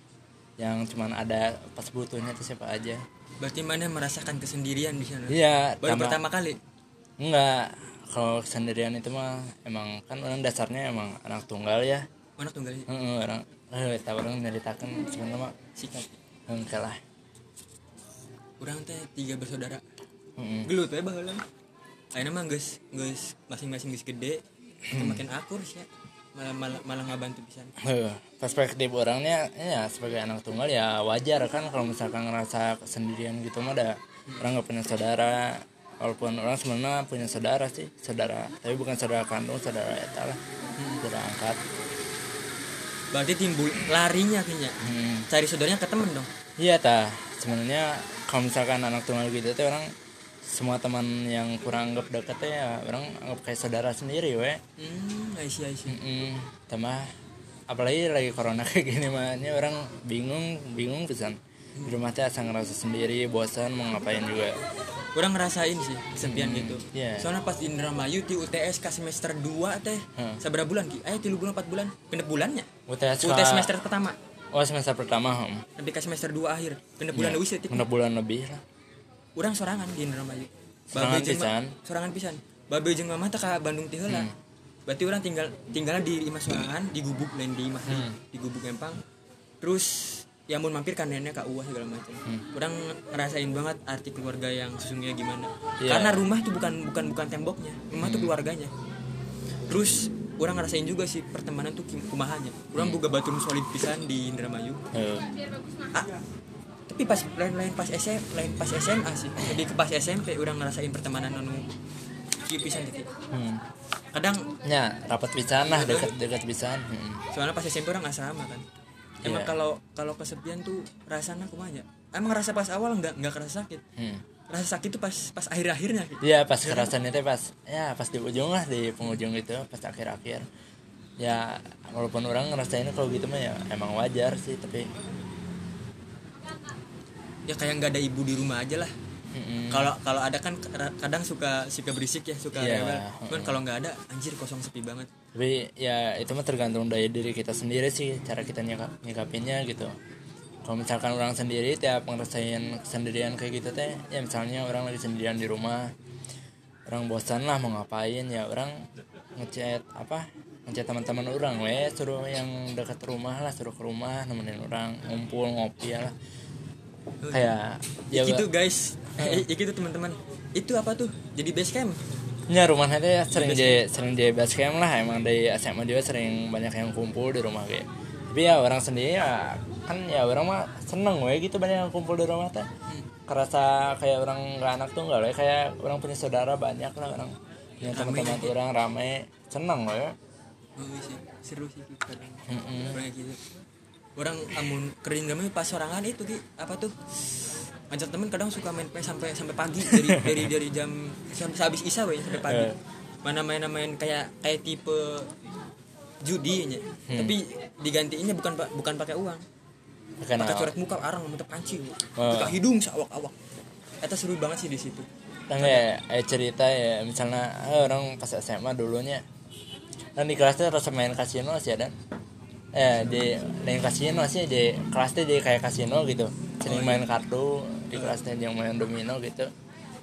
Speaker 1: yang cuman ada pas butuhnya tuh siapa aja.
Speaker 2: Berarti mana merasakan kesendirian di sana?
Speaker 1: Iya
Speaker 2: baru pertama kali?
Speaker 1: Enggak kalau sendirian itu mah emang kan orang dasarnya emang anak tunggal ya.
Speaker 2: Mana tunggalnya
Speaker 1: Heeh, orang eh tahu orang nyeritakan sebenarnya mah
Speaker 2: sikat.
Speaker 1: enggak lah.
Speaker 2: Orang teh tiga bersaudara.
Speaker 1: Heeh.
Speaker 2: gelut ya baheula ayeuna mah geus geus masing-masing geus gede makin akur sih. ya. Malah malah malah ngabantu pisan.
Speaker 1: Heuh, perspektif orangnya ya sebagai anak tunggal ya wajar kan kalau misalkan ngerasa kesendirian gitu mah ada orang nggak punya saudara. Walaupun orang sebenarnya punya saudara sih saudara tapi bukan saudara kandung saudara eta lah saudara angkat.
Speaker 2: Berarti timbul larinya kayaknya.
Speaker 1: Hmm.
Speaker 2: cari saudaranya ke temen dong.
Speaker 1: Iya tah. Sebenarnya kalau misalkan anak tunggal gitu tuh orang semua teman yang kurang anggap deket teh ya orang anggap kayak saudara sendiri we
Speaker 2: hmm I see, I see.
Speaker 1: Mm-mm. tambah apalagi lagi corona kayak gini ini orang bingung bingung pisan di rumah teh asa ngerasa sendiri bosan mau ngapain juga
Speaker 2: Orang ngerasain sih kesepian gitu.
Speaker 1: iya.
Speaker 2: Soalnya pas di Indramayu di UTS ke semester 2 teh.
Speaker 1: Hmm.
Speaker 2: Seberapa bulan ki? Eh 3 bulan 4 bulan. Pindah bulannya.
Speaker 1: UTS
Speaker 2: UTS
Speaker 1: ka-
Speaker 2: semester pertama.
Speaker 1: oh semester pertama hmm.
Speaker 2: Nanti ke semester 2 akhir. Pindah bulan
Speaker 1: Iya.
Speaker 2: deui sih.
Speaker 1: Bener bulan lebih lah
Speaker 2: Urang sorangan di Indramayu.
Speaker 1: Sorangan
Speaker 2: Babe jeung ma-
Speaker 1: pisan.
Speaker 2: Sorangan pisan. Babe jeung mama teh ka Bandung teh heula.
Speaker 1: Hmm.
Speaker 2: Berarti orang tinggal tinggalnya di imah sorangan, di gubuk lain di imah
Speaker 1: Hmm.
Speaker 2: di gubuk empang. Terus ya mau mampir kan nenek ke uah segala macam.
Speaker 1: Hmm.
Speaker 2: Orang ngerasain banget arti keluarga yang sesungguhnya gimana.
Speaker 1: Iya.
Speaker 2: Karena rumah tuh bukan bukan bukan temboknya, rumah tuh keluarganya. Terus orang ngerasain juga sih pertemanan tuh kumahanya. Orang boga batu nu solid pisan di Indramayu.
Speaker 1: Eh,
Speaker 2: Ah, tapi pas lain lain pas SM lain pas SMA sih. Lebih ke pas SMP orang ngerasain pertemanan anu kieu pisan gitu.
Speaker 1: Hmm.
Speaker 2: kadang
Speaker 1: ya rapat pisan lah dekat dekat pisan. Hmm.
Speaker 2: soalnya pas SMP orang asrama kan. Emang
Speaker 1: Iya.
Speaker 2: kalau kalau kesepian tuh rasanya kumanya. Emang rasa pas awal nggak nggak kerasa sakit.
Speaker 1: Hmm.
Speaker 2: rasa sakit tuh pas pas akhir akhirnya gitu.
Speaker 1: Iya pas kerasannya teh pas ya pas di ujung lah di penghujung gitu pas akhir-akhir. Ya walaupun orang ngerasain kalau gitu mah ya emang wajar sih tapi
Speaker 2: ya kayak nggak ada ibu di rumah aja lah. Kalau kalau ada kan kadang- suka suka berisik ya suka
Speaker 1: Iya,
Speaker 2: rewel. cuman kalau nggak ada anjir kosong sepi banget.
Speaker 1: Tapi ya itu mah tergantung dari diri kita sendiri sih cara kita nyikap, nyikapinnya gitu. Kalau misalkan orang sendiri tiap ngerasain sendirian kayak gitu teh ya misalnya orang lagi sendirian di rumah orang bosan lah mau ngapain ya orang ngechat apa ngechat teman-teman orang weh suruh yang dekat rumah lah suruh ke rumah nemenin orang ngumpul ngopi ya lah kayak
Speaker 2: ya
Speaker 1: ya
Speaker 2: gitu guys. Eh, ya gitu teman-teman. Itu apa tuh? Jadi base camp?
Speaker 1: Ya rumahnya teh sering di sering di base camp lah. Emang dari SMA juga sering banyak yang kumpul di rumah kayak. Tapi ya orang sendiri ya kan ya orang mah seneng we gitu banyak yang kumpul di rumah teh. Kerasa kayak orang nggak anak tuh nggak kayak orang punya saudara banyak lah orang punya teman-teman orang rame. Seneng we
Speaker 2: sih seru sih
Speaker 1: Mm-mm.
Speaker 2: orang kayak gitu orang amun kering kami pas sorangan itu ki. Apa tuh? Ngajak temen kadang suka main PS sampai sampai pagi. Dari dari dari jam sampai habis isya we sampai pagi.
Speaker 1: Eh.
Speaker 2: mana main main kayak kayak tipe judi nya. Tapi digantiinnya bukan bukan pakai uang.
Speaker 1: Pakai
Speaker 2: coret muka arang mau pancing
Speaker 1: Oh.
Speaker 2: buka hidung sawak awak. Itu seru banget sih di situ.
Speaker 1: Nah, kayak eh, cerita ya. Misalnya orang pas SMA dulunya dan di kelasnya rasa main kasino sih ada eh di lain kasino sih? Di kelasnya di kayak kasino gitu. Sering main kartu di kelasnya yang main domino gitu.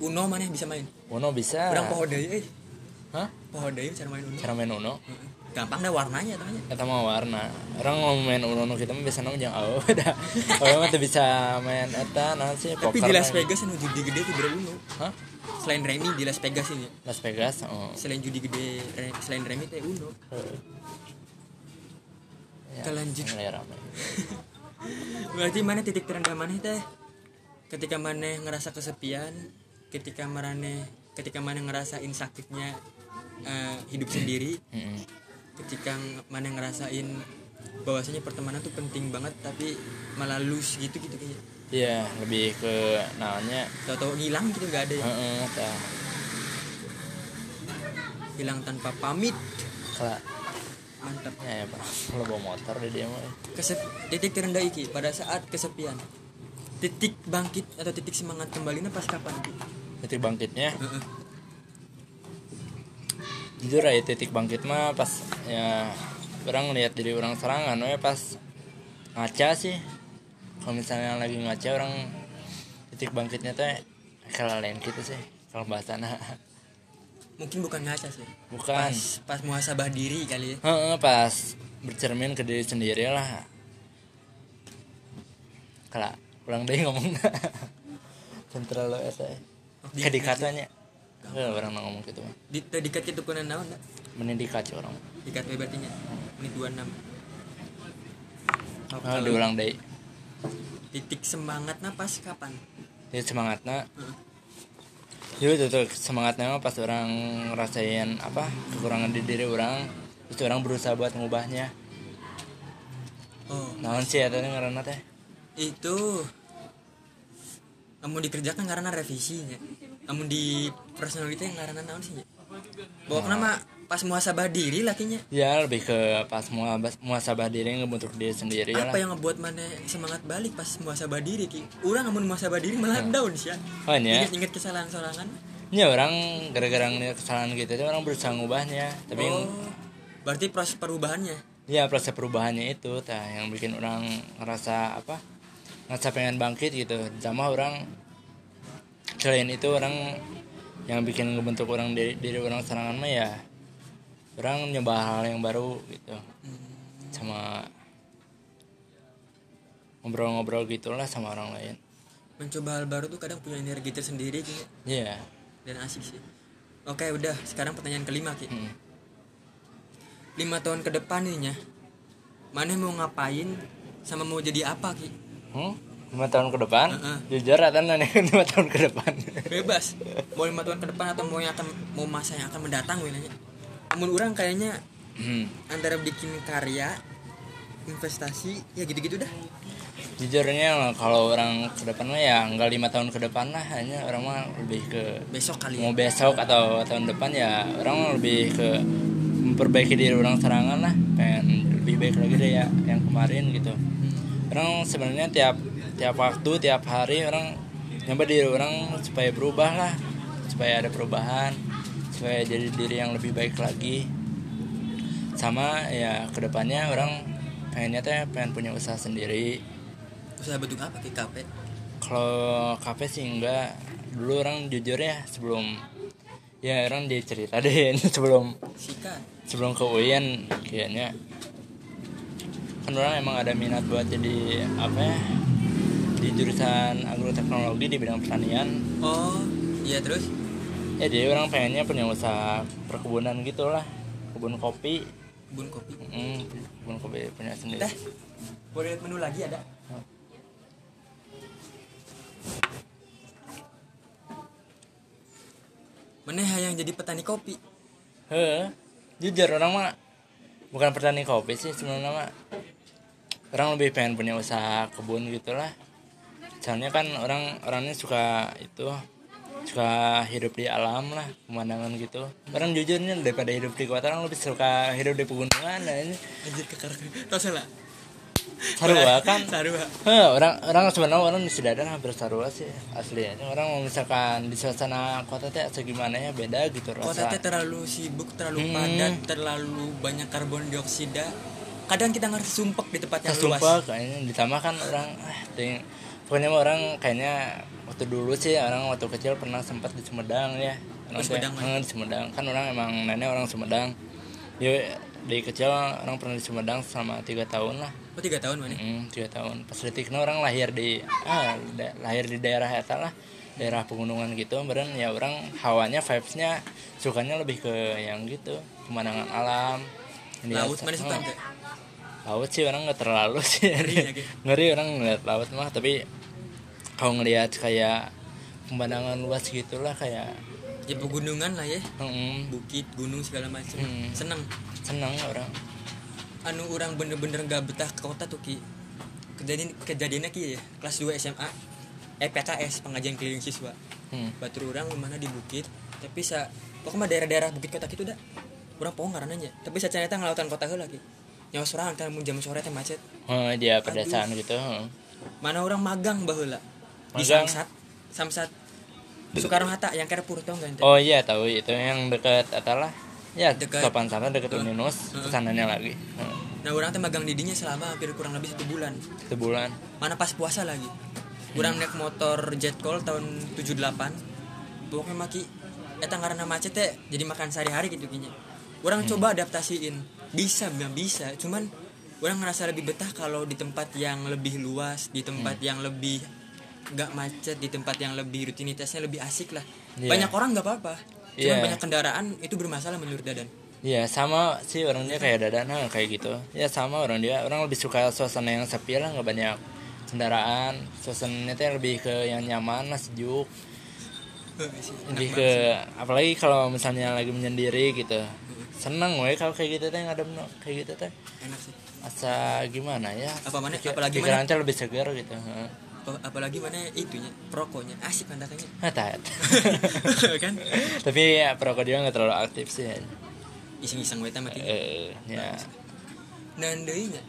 Speaker 2: Uno mana yang bisa main?
Speaker 1: Uno bisa.
Speaker 2: Orang pohon daya eh.
Speaker 1: Hah?
Speaker 2: Pohon daya cara main Uno.
Speaker 1: Cara main Uno.
Speaker 2: Gampang dah warnanya tanya
Speaker 1: kita mau warna. Orang mau main Uno kita mah biasa nong jangan oh dah. Orang mah tuh bisa main eta nah sih
Speaker 2: tapi
Speaker 1: poker
Speaker 2: di Las. Vegas anu judi gede tuh beda Uno.
Speaker 1: Hah?
Speaker 2: Selain Remy di Las Vegas ini.
Speaker 1: Las Vegas oh.
Speaker 2: Selain judi gede selain Remy teh Uno
Speaker 1: ya,
Speaker 2: berarti mana titik terendah mana teh? Ketika mana ngerasa kesepian ketika mana ketika mana ngerasain sakitnya eh, hidup sendiri ketika mana ngerasain bahwasanya pertemanan tuh penting banget tapi malah lose gitu gitu kayaknya
Speaker 1: Iya, lebih ke namanya
Speaker 2: tahu-tahu ngilang gitu nggak ada ya?
Speaker 1: Heeh tah.
Speaker 2: hilang tanpa pamit.
Speaker 1: Kala-
Speaker 2: mantap
Speaker 1: ya, ya Pak. Lo bawa motor dia mah.
Speaker 2: Kesep, titik terendah iki pada saat kesepian titik bangkit atau titik semangat kembalinya pas kapan Ki?
Speaker 1: Titik bangkitnya,
Speaker 2: Heeh.
Speaker 1: jujur aja titik bangkit mah pas ya orang lihat diri orang serangan, we pas ngaca sih. Kalau misalnya lagi ngaca orang titik bangkitnya teh kalau lain gitu sih. Kalau bahasana
Speaker 2: mungkin bukan ngaca sih
Speaker 1: bukan.
Speaker 2: pas pas muhasabah diri kali ya
Speaker 1: Heeh, pas bercermin ke diri sendiri lah. Kalau ulang deh ngomong. Central lo eta.
Speaker 2: Di-
Speaker 1: Ke dikatanya. Eh, orang nggak ngomong gitu mah.
Speaker 2: di dikat itu kuna naon
Speaker 1: Mending dikaca orang.
Speaker 2: dikat we berarti nya menit 26 Oh, kalau
Speaker 1: diulang deh.
Speaker 2: titik semangatnya pas kapan
Speaker 1: jadi semangatnya jadi itu semangatnya mah pas orang ngerasain apa kekurangan di diri orang terus orang berusaha buat ngubahnya.
Speaker 2: Oh.
Speaker 1: Naon sih ya tadi ngarana teh?
Speaker 2: Itu kamu dikerjakan karena revisinya. Kamu di personality yang karena naon sih? Bawa nama pas muhasabah diri lakinya?
Speaker 1: Ya lebih ke pas muhasabah diri ngebentuk diri sendiri lah.
Speaker 2: apa yang ngebuat mana semangat balik pas muhasabah diri ki? Orang namun muhasabah diri malah down sih ya
Speaker 1: oh ini
Speaker 2: inget-inget kesalahan sorangan
Speaker 1: ya orang gara-gara kesalahan gitu tuh orang berusaha ngubahnya. Tapi
Speaker 2: oh berarti proses perubahannya?
Speaker 1: Ya proses perubahannya itu tah yang bikin orang ngerasa apa ngerasa pengen bangkit gitu. Sama orang selain itu orang yang bikin ngebentuk orang diri, diri orang serangan mah ya orang nyoba hal yang baru gitu. Sama ngobrol-ngobrol gitulah sama orang lain.
Speaker 2: Mencoba hal baru tuh kadang punya energi tersendiri Ki.
Speaker 1: Iya.
Speaker 2: Dan asik sih. Oke udah. Sekarang pertanyaan kelima ki.
Speaker 1: Hmm.
Speaker 2: lima tahun ke depan nih ya mana mau ngapain sama mau jadi apa ki?
Speaker 1: Hmm? lima tahun ke depan?
Speaker 2: Heeh.
Speaker 1: jujur atau nih lima tahun ke depan?
Speaker 2: Bebas. Mau lima tahun ke depan atau mau yang akan mau masa yang akan mendatang wilayahnya namun orang kayaknya
Speaker 1: Hmm.
Speaker 2: antara bikin karya investasi ya gitu-gitu dah.
Speaker 1: Jujurnya kalau orang ke depan mah ya nggak lima tahun ke depan lah hanya orang mah lebih ke
Speaker 2: besok kali ya.
Speaker 1: mau besok atau tahun depan ya orang mah lebih ke memperbaiki diri orang serangan lah pengen lebih baik lagi deh ya yang kemarin gitu. Orang sebenarnya tiap tiap waktu tiap hari orang nyoba diri orang supaya berubah lah supaya ada perubahan supaya jadi diri yang lebih baik lagi. Sama ya ke depannya orang pengennya teh pengen punya usaha sendiri.
Speaker 2: Usaha bentuk apa ki kafe?
Speaker 1: Kalau kafe sih enggak. Dulu orang jujur ya sebelum ya orang dia cerita deh ini sebelum
Speaker 2: sikat
Speaker 1: sebelum ke UIN kayaknya. Kan orang emang ada minat buat jadi apa ya di jurusan agroteknologi di bidang pertanian.
Speaker 2: Oh iya terus
Speaker 1: ya jadi orang pengennya punya usaha perkebunan gitulah. Kebun kopi.
Speaker 2: Bun kopi.
Speaker 1: Hmm, kebun kopi punya sendiri.
Speaker 2: Dah. Boleh lihat menu lagi ada? Mana yang jadi petani kopi?
Speaker 1: Heh, jujur orang mah bukan petani kopi sih sebenarnya mah. Orang lebih pengen punya usaha kebun gitulah. Soalnya kan orang orangnya suka itu suka hidup di alam lah pemandangan gitu. Orang jujurnya daripada hidup di kota orang lebih suka hidup di pegunungan ini.
Speaker 2: Anjir kekar tau salah
Speaker 1: sarua kan?
Speaker 2: Sarua.
Speaker 1: Heh, orang orang sebenarnya orang di Sudada hampir sarua sih aslinya orang misalkan di suasana kota teh segimana ya beda gitu
Speaker 2: kota
Speaker 1: rasa
Speaker 2: teh terlalu sibuk terlalu
Speaker 1: Hmm.
Speaker 2: padat terlalu banyak karbon dioksida. Kadang kita ngerasa sumpek di tempat yang luas.
Speaker 1: sumpah kayaknya ditambah kan orang ah, ting, pokoknya orang kayaknya waktu dulu sih orang waktu kecil pernah sempat di Sumedang ya.
Speaker 2: Oh,
Speaker 1: orang
Speaker 2: Sumedang,
Speaker 1: kayak- eh, di Sumedang. Kan orang emang nenek orang Sumedang. Ya dari kecil orang pernah di Sumedang selama tiga tahun lah.
Speaker 2: Oh tiga tahun mana
Speaker 1: Hmm, tiga tahun. Pas detiknya orang lahir di ah da- lahir di daerah eta lah. Daerah pegunungan gitu beren. Ya orang hawanya vibesnya sukanya lebih ke yang gitu pemandangan alam. Ini
Speaker 2: laut mana suka
Speaker 1: oh,
Speaker 2: tuh
Speaker 1: laut sih orang nggak terlalu sih.
Speaker 2: Ngeri ya,
Speaker 1: ngeri orang ngeliat laut mah tapi kalau ngelihat kayak pemandangan luas gitulah kayak
Speaker 2: ya pegunungan lah ya.
Speaker 1: Mm,
Speaker 2: bukit gunung segala macam.
Speaker 1: Hmm.
Speaker 2: seneng.
Speaker 1: Senang orang.
Speaker 2: Anu orang bener-bener gak betah ke kota tuh ki. Kejadian kejadiannya ki ya kelas 2 SMA eh PKS pengajian keliling siswa.
Speaker 1: Hmm.
Speaker 2: batur orang mana di bukit. Tapi sa pokoknya daerah-daerah bukit kota gitu dah. Orang pohon karenanya tapi saya ternyata ngelautan kota ki. Nyawa seorang kan jam sore teh macet.
Speaker 1: Oh, dia pedesaan gitu
Speaker 2: mana orang magang baheula di? Samsat. Samsat. Soekarno Hatta yang Carrefour tau gak ente?
Speaker 1: Oh iya tahu itu yang dekat atalah. Ya
Speaker 2: Dekat-
Speaker 1: sopan sana dekat
Speaker 2: Heeh.
Speaker 1: Uninus
Speaker 2: Heeh.
Speaker 1: ke sananya lagi.
Speaker 2: Nah orang teh magang didinya selama hampir kurang lebih satu bulan.
Speaker 1: Satu bulan
Speaker 2: mana pas puasa lagi. Kurang naik motor jet call tahun 78 pokoknya maki eta karena macet teh jadi makan sehari-hari gitu kinya orang coba adaptasiin. Bisa bilang bisa. Cuman orang ngerasa lebih betah kalau di tempat yang lebih luas di tempat yang lebih nggak macet di tempat yang lebih rutinitasnya lebih asik lah.
Speaker 1: Iya.
Speaker 2: banyak orang nggak apa-apa cuman
Speaker 1: Iya.
Speaker 2: banyak kendaraan itu bermasalah menurut dadan.
Speaker 1: Iya sama sih orangnya kayak dadan nah, kayak gitu. Ya sama orang dia. Orang lebih suka suasana yang sepi lah nggak banyak kendaraan. Suasananya teh lebih ke yang nyaman lah sejuk. Lebih ke apalagi kalau misalnya lagi menyendiri gitu. Seneng we kalau kayak gitu teh ngadem kayak gitu teh.
Speaker 2: Enak sih.
Speaker 1: Asa gimana ya?
Speaker 2: Apa mana- apalagi
Speaker 1: pikiran lebih segar gitu.
Speaker 2: Apa- apalagi mana itunya perokoknya asik pandakannya
Speaker 1: Ah, tak.
Speaker 2: kan
Speaker 1: tapi ya perokok dia nggak terlalu aktif sih
Speaker 2: iseng-iseng we teh mah kieu.
Speaker 1: eh ya
Speaker 2: Nah, deui nya.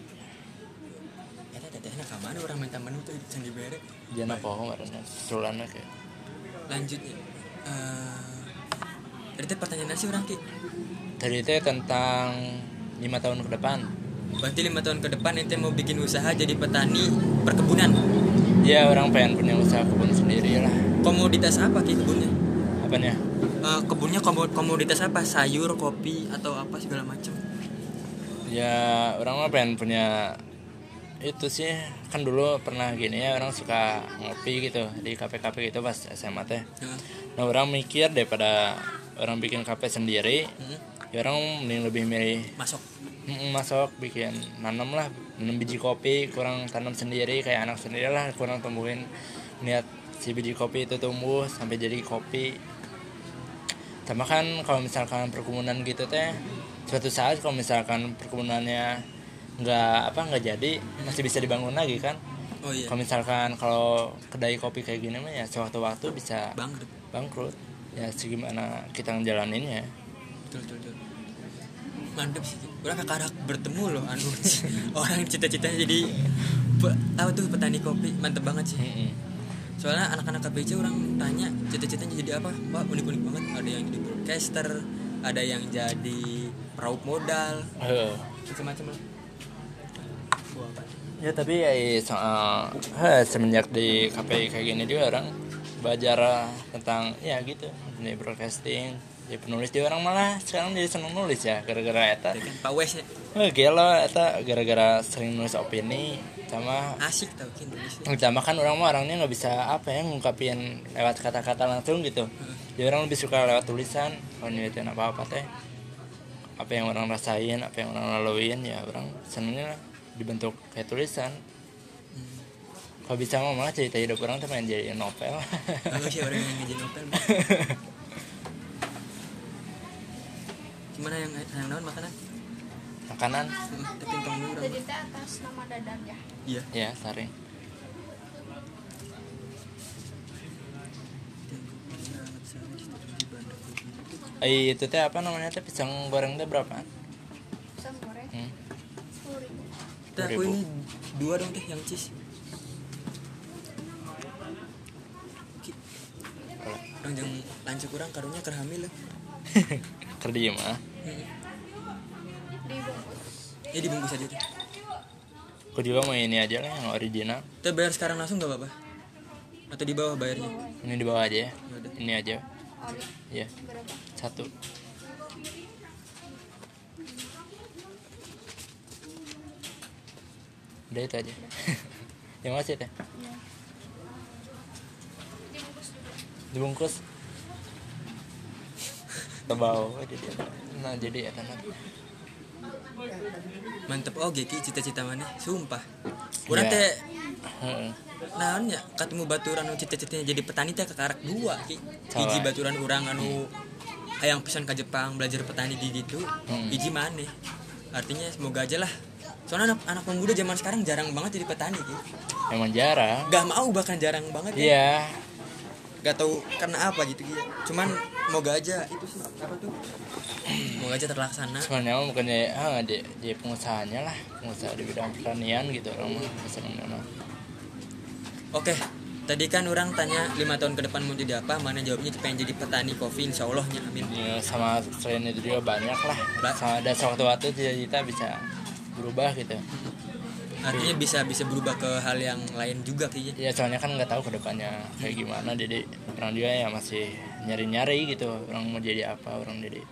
Speaker 2: Eta ka mana orang minta menu tuh can dibere.
Speaker 1: jangan apa kemarin sulan kayak
Speaker 2: Lanjutnya. Eh Tadi teh pertanyaan sih orang ki.
Speaker 1: tadi itu tentang lima tahun ke depan
Speaker 2: Berarti lima tahun ke depan ente mau bikin usaha jadi petani perkebunan.
Speaker 1: Ya orang pengen punya usaha kebun sendiri lah
Speaker 2: Komoditas apa ki kebunnya?
Speaker 1: apanya
Speaker 2: Eh, kebunnya komo- komoditas apa? Sayur, kopi atau apa segala macam.
Speaker 1: ya orang mah pengen punya itu sih kan dulu pernah gini ya orang suka ngopi gitu di kafe-kafe gitu pas SMA teh
Speaker 2: Heeh.
Speaker 1: nah orang mikir daripada orang bikin kafe sendiri
Speaker 2: Hmm.
Speaker 1: ya orang mending lebih milih
Speaker 2: Masuk.
Speaker 1: Masuk bikin nanam lah nanam biji kopi kurang tanam sendiri kayak anak sendiri lah kurang tumbuhin niat si biji kopi itu tumbuh sampai jadi kopi sama kan kalau misalkan perkebunan gitu teh suatu saat kalau misalkan perkebunannya nggak apa nggak jadi masih bisa dibangun lagi kan
Speaker 2: Oh iya.
Speaker 1: kalau misalkan kalau kedai kopi kayak gini mah ya sewaktu-waktu bisa
Speaker 2: Bangkrut.
Speaker 1: bangkrut ya segimana kita ngejalaninnya
Speaker 2: Betul, betul, betul. Mantep sih. Orang kakak bertemu loh anu orang cita-citanya jadi pe- apa tuh petani kopi. Mantep banget sih. Soalnya anak-anak KPC orang tanya cita-citanya jadi apa wah unik-unik banget ada yang jadi broadcaster ada yang jadi raup modal macam-macam lah?
Speaker 1: Ya tapi ya soal eh, semenjak di KPI kayak gini juga orang belajar tentang ya gitu ini broadcasting jadi penulis dia orang malah sekarang jadi seneng nulis ya gara-gara eta.
Speaker 2: Ya kan Pak Wes nya
Speaker 1: eh, gila eta gara-gara sering nulis opini sama
Speaker 2: asik tau kan tulisnya.
Speaker 1: sama kan orang mah orangnya nggak bisa apa ya ngungkapin lewat kata-kata langsung gitu. Jadi orang lebih suka lewat tulisan kalau nyeritain apa apa teh. Apa yang orang rasain apa yang orang laluin ya orang senengnya dibentuk kayak tulisan. Kalau bisa mah malah cerita hidup orang tuh pengen jadi novel.
Speaker 2: Kalau sih orang yang ngejin novel gimana yang yang naon makanan?
Speaker 1: Makanan.
Speaker 2: Hmm, tapi orang.
Speaker 3: Jadi teh atas nama Dadan ya.
Speaker 2: iya.
Speaker 1: Ya saring Eh, itu teh apa namanya teh? Pisang goreng teh berapa?
Speaker 3: Pisang goreng?
Speaker 1: Hmm.
Speaker 3: sepuluh ribu.
Speaker 2: Teh, aku ini dua dong teh yang cheese. Orang yang lanjut kurang karunya kerhamil lah.
Speaker 1: Kerja mah.
Speaker 3: Dibungkus.
Speaker 2: Ya dibungkus aja tuh.
Speaker 1: Aku juga mau ini aja lah yang original.
Speaker 2: Kita bayar sekarang langsung gak apa-apa? Atau di bawah bayarnya?
Speaker 1: Ini di bawah aja ya.
Speaker 2: Yaudah.
Speaker 1: Ini aja.
Speaker 3: Ori
Speaker 1: Ya,
Speaker 3: berapa?
Speaker 1: satu. Udah itu aja. yang masih teh?
Speaker 3: Iya. Dibungkus dulu.
Speaker 1: Dibungkus. Tebau jadi nah jadi ya kan.
Speaker 2: Mantep oh Ki cita-cita mana? Sumpah. Urang
Speaker 1: Ya.
Speaker 2: teh
Speaker 1: Heeh.
Speaker 2: naon ya ketemu baturan cita-citanya jadi petani teh kekarak dua Ki. Hiji baturan urang anu hayang pesan ke Jepang belajar petani di gitu.
Speaker 1: Hmm.
Speaker 2: Hiji mana? Artinya semoga aja lah. Soalnya anak, anak pemuda zaman sekarang jarang banget jadi petani Ki.
Speaker 1: Emang jarang.
Speaker 2: Gak mau bahkan jarang banget ya.
Speaker 1: Iya.
Speaker 2: Gak tahu karena apa gitu gitu. Cuman moga aja itu sih apa tuh? Moga aja terlaksana.
Speaker 1: Sebenarnya bukan jadi, ah, jadi, jadi pengusahanya lah, pengusaha di bidang pertanian gitu orang mah senengnya mah.
Speaker 2: Oke, tadi kan orang tanya lima tahun ke depan mau jadi apa, mana jawabnya pengen jadi petani kopi, insya Allah nya amin.
Speaker 1: Ya, sama selain itu juga banyak lah.
Speaker 2: Ba-
Speaker 1: Sama ada sewaktu-waktu cita-cita bisa berubah gitu.
Speaker 2: Artinya bisa bisa berubah ke hal yang lain juga kayaknya.
Speaker 1: Ya soalnya kan nggak tahu ke depannya kayak gimana, jadi orang juga ya masih nyari-nyari gitu. Orang mau jadi apa, orang jadi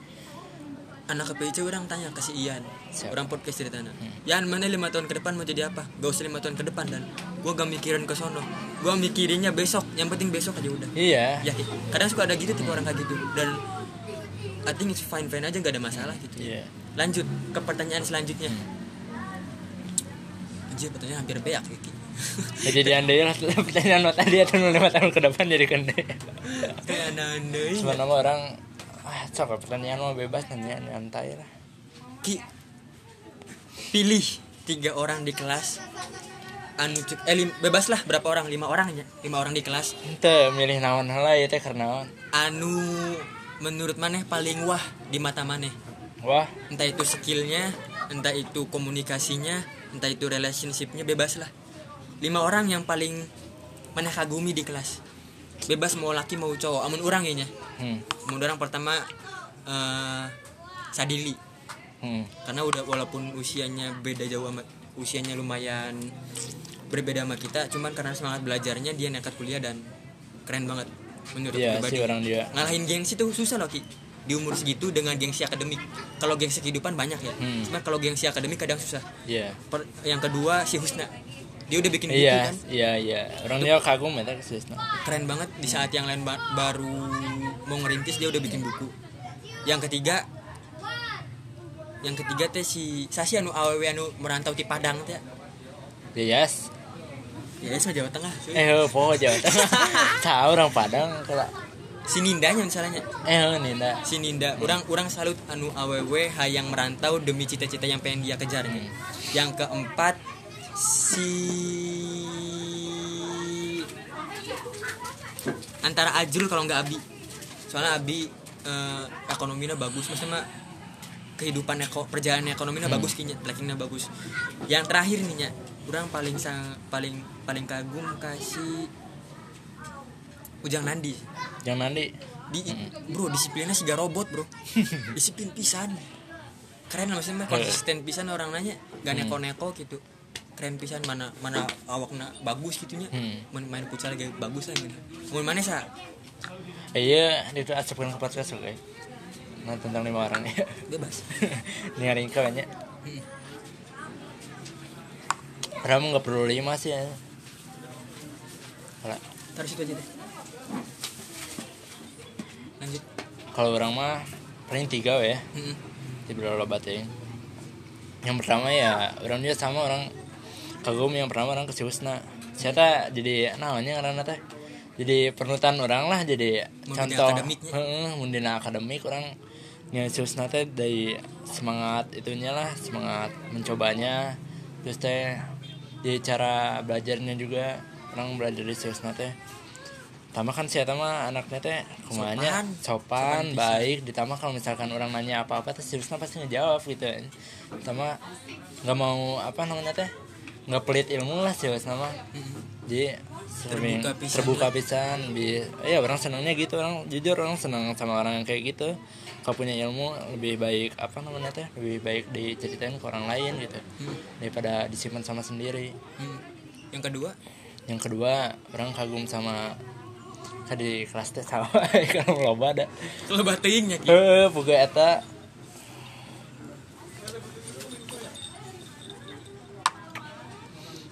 Speaker 2: Anak KPIC orang tanya ke si Ian,
Speaker 1: Siap.
Speaker 2: orang podcast ceritanya. Ian mana lima tahun ke depan mau jadi apa? Gak usah lima tahun ke depan dan gua gak mikirin ke sono. Gua mikirinnya besok, yang penting besok aja udah.
Speaker 1: Iya.
Speaker 2: Ya, kadang suka ada gitu tipe orang kayak gitu dan I think it's fine fine aja gak ada masalah gitu.
Speaker 1: Iya.
Speaker 2: Lanjut ke pertanyaan selanjutnya. Anjir pertanyaan hampir beak Ki.
Speaker 1: Ya, jadi andai lah pertanyaan lo tadi atau lima tahun ke depan jadi deh
Speaker 2: kayak anda
Speaker 1: cuma nama orang ah cok pertanyaan mau bebas nanya nyantai lah.
Speaker 2: Ki pilih tiga orang di kelas. Anu eh lim- bebas lah berapa orang? Lima orang ya lima orang di kelas.
Speaker 1: Ente milih naon lah ya teh karena
Speaker 2: anu menurut maneh paling wah di mata maneh.
Speaker 1: Wah.
Speaker 2: Entah itu skillnya entah itu komunikasinya entah itu relationshipnya bebas lah. Lima orang yang paling maneh kagumi di kelas. Bebas mau laki mau cowok. Amun orang ya nya.
Speaker 1: hmm.
Speaker 2: amun orang pertama eh Sadili.
Speaker 1: Hmm.
Speaker 2: karena udah walaupun usianya beda jauh sama usianya lumayan berbeda sama kita cuman karena semangat belajarnya dia nekat kuliah dan keren banget menurut
Speaker 1: iya
Speaker 2: pribadi.
Speaker 1: sih orang dia.
Speaker 2: Ngalahin gengsi tuh susah loh ki di umur segitu dengan gengsi akademik. Kalau gengsi kehidupan banyak ya.
Speaker 1: Hmm.
Speaker 2: cuman kalau gengsi akademik kadang susah.
Speaker 1: Iya.
Speaker 2: Per- yang kedua si Husna. Dia udah bikin buku
Speaker 1: iya
Speaker 2: kan?
Speaker 1: iya iya. Orang dia kagum ya teh kesusna
Speaker 2: keren banget. Di saat yang lain ba- baru mau ngerintis dia udah bikin buku. Yang ketiga yang ketiga teh si Sasi anu aww anu merantau di Padang teh.
Speaker 1: Yes.
Speaker 2: Ya itu Jawa Tengah cuy.
Speaker 1: eh poho Jawa Tengah. Tahu orang Padang kalau
Speaker 2: si Nindanya misalnya.
Speaker 1: Eh Ninda.
Speaker 2: Si Ninda orang orang salut anu aww hayang merantau demi cita-cita yang pengen dia kejar nih. yang keempat si antara Ajrul kalau nggak Abi. Soalnya Abi eh, ekonominya bagus maksudnya kehidupan eko, perjalanan ekonominya bagus kayaknya rankingnya bagus. Yang terakhir nih nya orang paling sang paling paling kagum kasih Ujang Nandi.
Speaker 1: Yang nanti
Speaker 2: di bro disiplinnya siga robot bro. Disiplin pisan. Keren lah maksudnya konsisten pisan orang nanya. Gak neko neko gitu. Keren pisan mana mana awakna bagus gitunya
Speaker 1: Hmm.
Speaker 2: main, main futsal kayak bagus lah gitu. Mau mana sa?
Speaker 1: Eh, iya itu asapkan ke podcast oke. Nah tentang lima orang ya
Speaker 2: bebas.
Speaker 1: Ini hari ini banyak
Speaker 2: Hmm.
Speaker 1: Ramu nggak perlu lima sih ya.
Speaker 2: Taruh situ aja deh lanjut
Speaker 1: kalau orang mah paling tiga ya
Speaker 2: Mm-mm.
Speaker 1: di beberapa batin yang pertama ya orang dia sama orang kagum yang pertama orang ke Husna saya jadi namanya karena teh jadi penutan orang lah jadi
Speaker 2: Mundina
Speaker 1: contoh. heeh, mundina akademik orang. Yang Husna teh dari semangat itunya lah semangat mencobanya. Terus teh di cara belajarnya juga orang belajar di Husna teh Tama kan saya mah anaknya teh kumanya
Speaker 2: Sopan.
Speaker 1: sopan, baik. Ditambah kalau misalkan orang nanya apa-apa teh seriusnya pasti ngejawab gitu sama nggak mau apa namanya teh? Nggak pelit ilmu lah serius nama jadi sering
Speaker 2: Terbuka pisan
Speaker 1: terbuka
Speaker 2: lah.
Speaker 1: pisan bi ya orang senangnya gitu. Orang jujur orang senang sama orang yang kayak gitu. Kalau punya ilmu lebih baik apa namanya teh? Lebih baik diceritain ke orang lain gitu
Speaker 2: Hmm.
Speaker 1: daripada disimpan sama sendiri.
Speaker 2: Hmm. yang kedua?
Speaker 1: Yang kedua orang kagum sama di kelas teh sama kalau loba ada.
Speaker 2: Kalau bateingnya ki?
Speaker 1: Eh boga eta.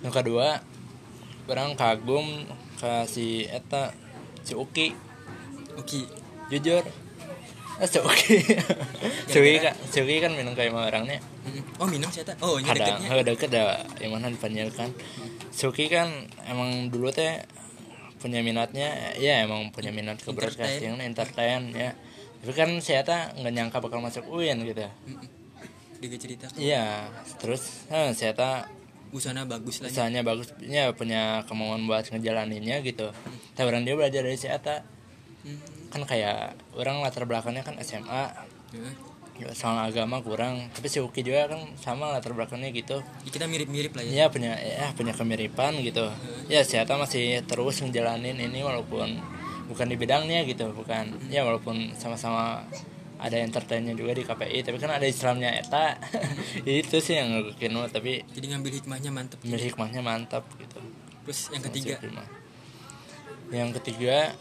Speaker 1: Yang kedua orang kagum ke si eta si Uki.
Speaker 2: Oke
Speaker 1: jujur. Eh si Uki. Si Uki kan si Uki kan minum kayak orangnya
Speaker 2: oh minum sih ta oh ini deketnya?
Speaker 1: eh, deket dah yang mana dipanggilkan Suki kan emang dulu teh punya minatnya ya emang punya minat ke broadcasting entertain ya tapi kan saya tak nggak nyangka bakal masuk UIN gitu
Speaker 2: Mm-mm. dia cerita
Speaker 1: iya terus eh, saya tak
Speaker 2: busana bagus lah ya.
Speaker 1: usahanya bagus ya punya kemauan buat ngejalaninnya gitu tapi orang dia belajar dari saya tak
Speaker 2: Hmm.
Speaker 1: kan kayak orang latar belakangnya kan SMA
Speaker 2: Ya.
Speaker 1: Ya, soal agama kurang tapi si Uki juga kan sama latar belakangnya gitu.
Speaker 2: Ya, kita mirip-mirip lah ya.
Speaker 1: Ya punya ya punya kemiripan gitu. Ya saya masih terus ngejalanin ini walaupun bukan di bidangnya gitu bukan. Ya walaupun sama-sama ada entertainnya juga di KPI tapi kan ada Islamnya eta itu sih yang mah, tapi
Speaker 2: jadi ngambil hikmahnya mantep.
Speaker 1: ambil hikmahnya mantap gitu.
Speaker 2: Terus yang ketiga?
Speaker 1: Si yang ketiga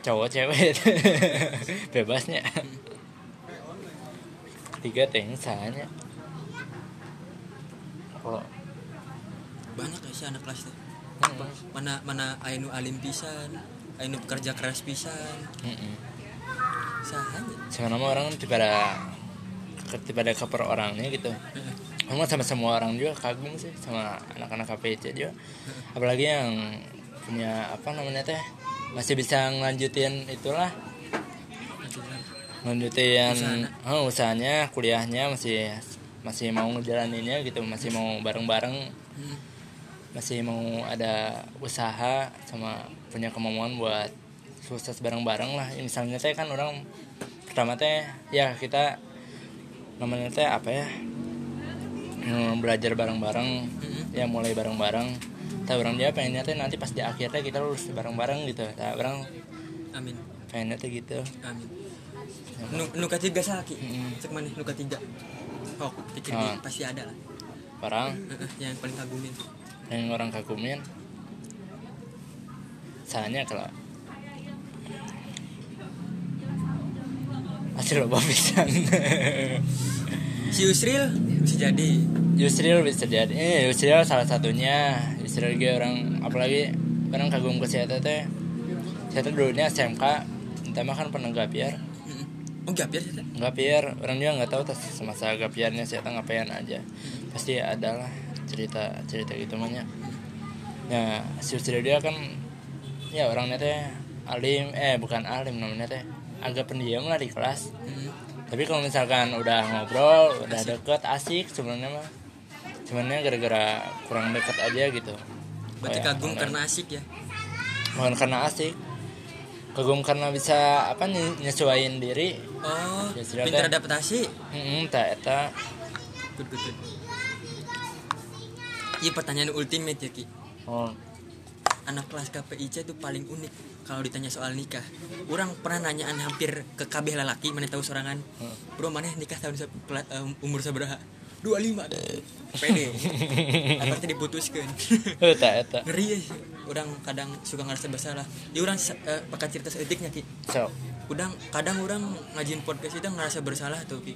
Speaker 1: cowok cewek. Bebasnya ketiga teh misalnya kalau
Speaker 2: banyak ya sih anak kelas tuh
Speaker 1: Hmm.
Speaker 2: mana mana ainu alim pisan ainu pekerja keras pisan
Speaker 1: Mm-mm.
Speaker 2: sahanya
Speaker 1: sebenarnya orang pada kepada keper orangnya gitu Emang sama semua orang juga kagum sih sama anak-anak KPC juga. Apalagi yang punya apa namanya teh masih bisa ngelanjutin itulah lanjutin oh, usahanya kuliahnya masih masih mau ngejalaninnya gitu masih mau bareng-bareng.
Speaker 2: Hmm.
Speaker 1: masih mau ada usaha sama punya kemauan buat sukses bareng-bareng lah. Ya, misalnya teh kan orang pertama teh ya kita namanya teh apa ya? Hmm, belajar bareng-bareng
Speaker 2: Mm-mm.
Speaker 1: ya mulai bareng-bareng. Tak orang dia pengennya teh nanti pas di akhirnya kita lulus bareng-bareng gitu. Tak orang
Speaker 2: amin.
Speaker 1: pengennya teh gitu.
Speaker 2: Amin nu nu ketiga saki?
Speaker 1: Mm-mm.
Speaker 2: cek mana? Nu ketiga oh pikir
Speaker 1: Ah.
Speaker 2: dia pasti ada lah.
Speaker 1: Orang
Speaker 2: yang paling kagumin.
Speaker 1: Yang orang kagumin? Soalnya kalau hasil loba pisan.
Speaker 2: Si Yusril bisa jadi.
Speaker 1: Yusril bisa jadi. Eh Yusril salah satunya. Yusril ge orang apalagi orang kagum ke saya teh. Teh dulunya SMK entah mah kan pernah gapiar
Speaker 2: Mm-mm. Oh gak biar sih
Speaker 1: gapiar orang juga nggak tahu tas semasa gapiarnya saya teh ngapain aja. Pasti ada lah cerita cerita gitu mahnya ya si dia kan ya orangnya teh alim eh bukan alim namanya teh agak pendiam lah di kelas.
Speaker 2: Mm-mm.
Speaker 1: tapi kalau misalkan udah ngobrol udah deket asik sebenarnya mah cumannya gara-gara kurang deket aja gitu.
Speaker 2: Berarti
Speaker 1: Kayak
Speaker 2: kagum karena asik ya?
Speaker 1: Bukan karena asik kagum karena bisa apa nih nyesuaiin diri.
Speaker 2: Oh
Speaker 1: Ya,
Speaker 2: pintar adaptasi?
Speaker 1: Hmm tak eta.
Speaker 2: Good good good Iya pertanyaan ultimate ya Ki.
Speaker 1: Oh.
Speaker 2: Anak kelas KPIC itu paling unik Kalau ditanya soal nikah. Orang pernah nanyaan hampir ke kabeh lalaki Mana tahu sorangan.
Speaker 1: Hmm.
Speaker 2: Bro mana nikah tahun eh, umur sabaraha 25 Pede. Akhirnya diputuskan?
Speaker 1: Eh
Speaker 2: Ngeri ya. sih. Orang kadang suka ngerasa bersalah. Ya orang uh, pakai cerita seetiknya Ki.
Speaker 1: So.
Speaker 2: Udang kadang orang ngajin podcast itu ngerasa bersalah tuh Ki.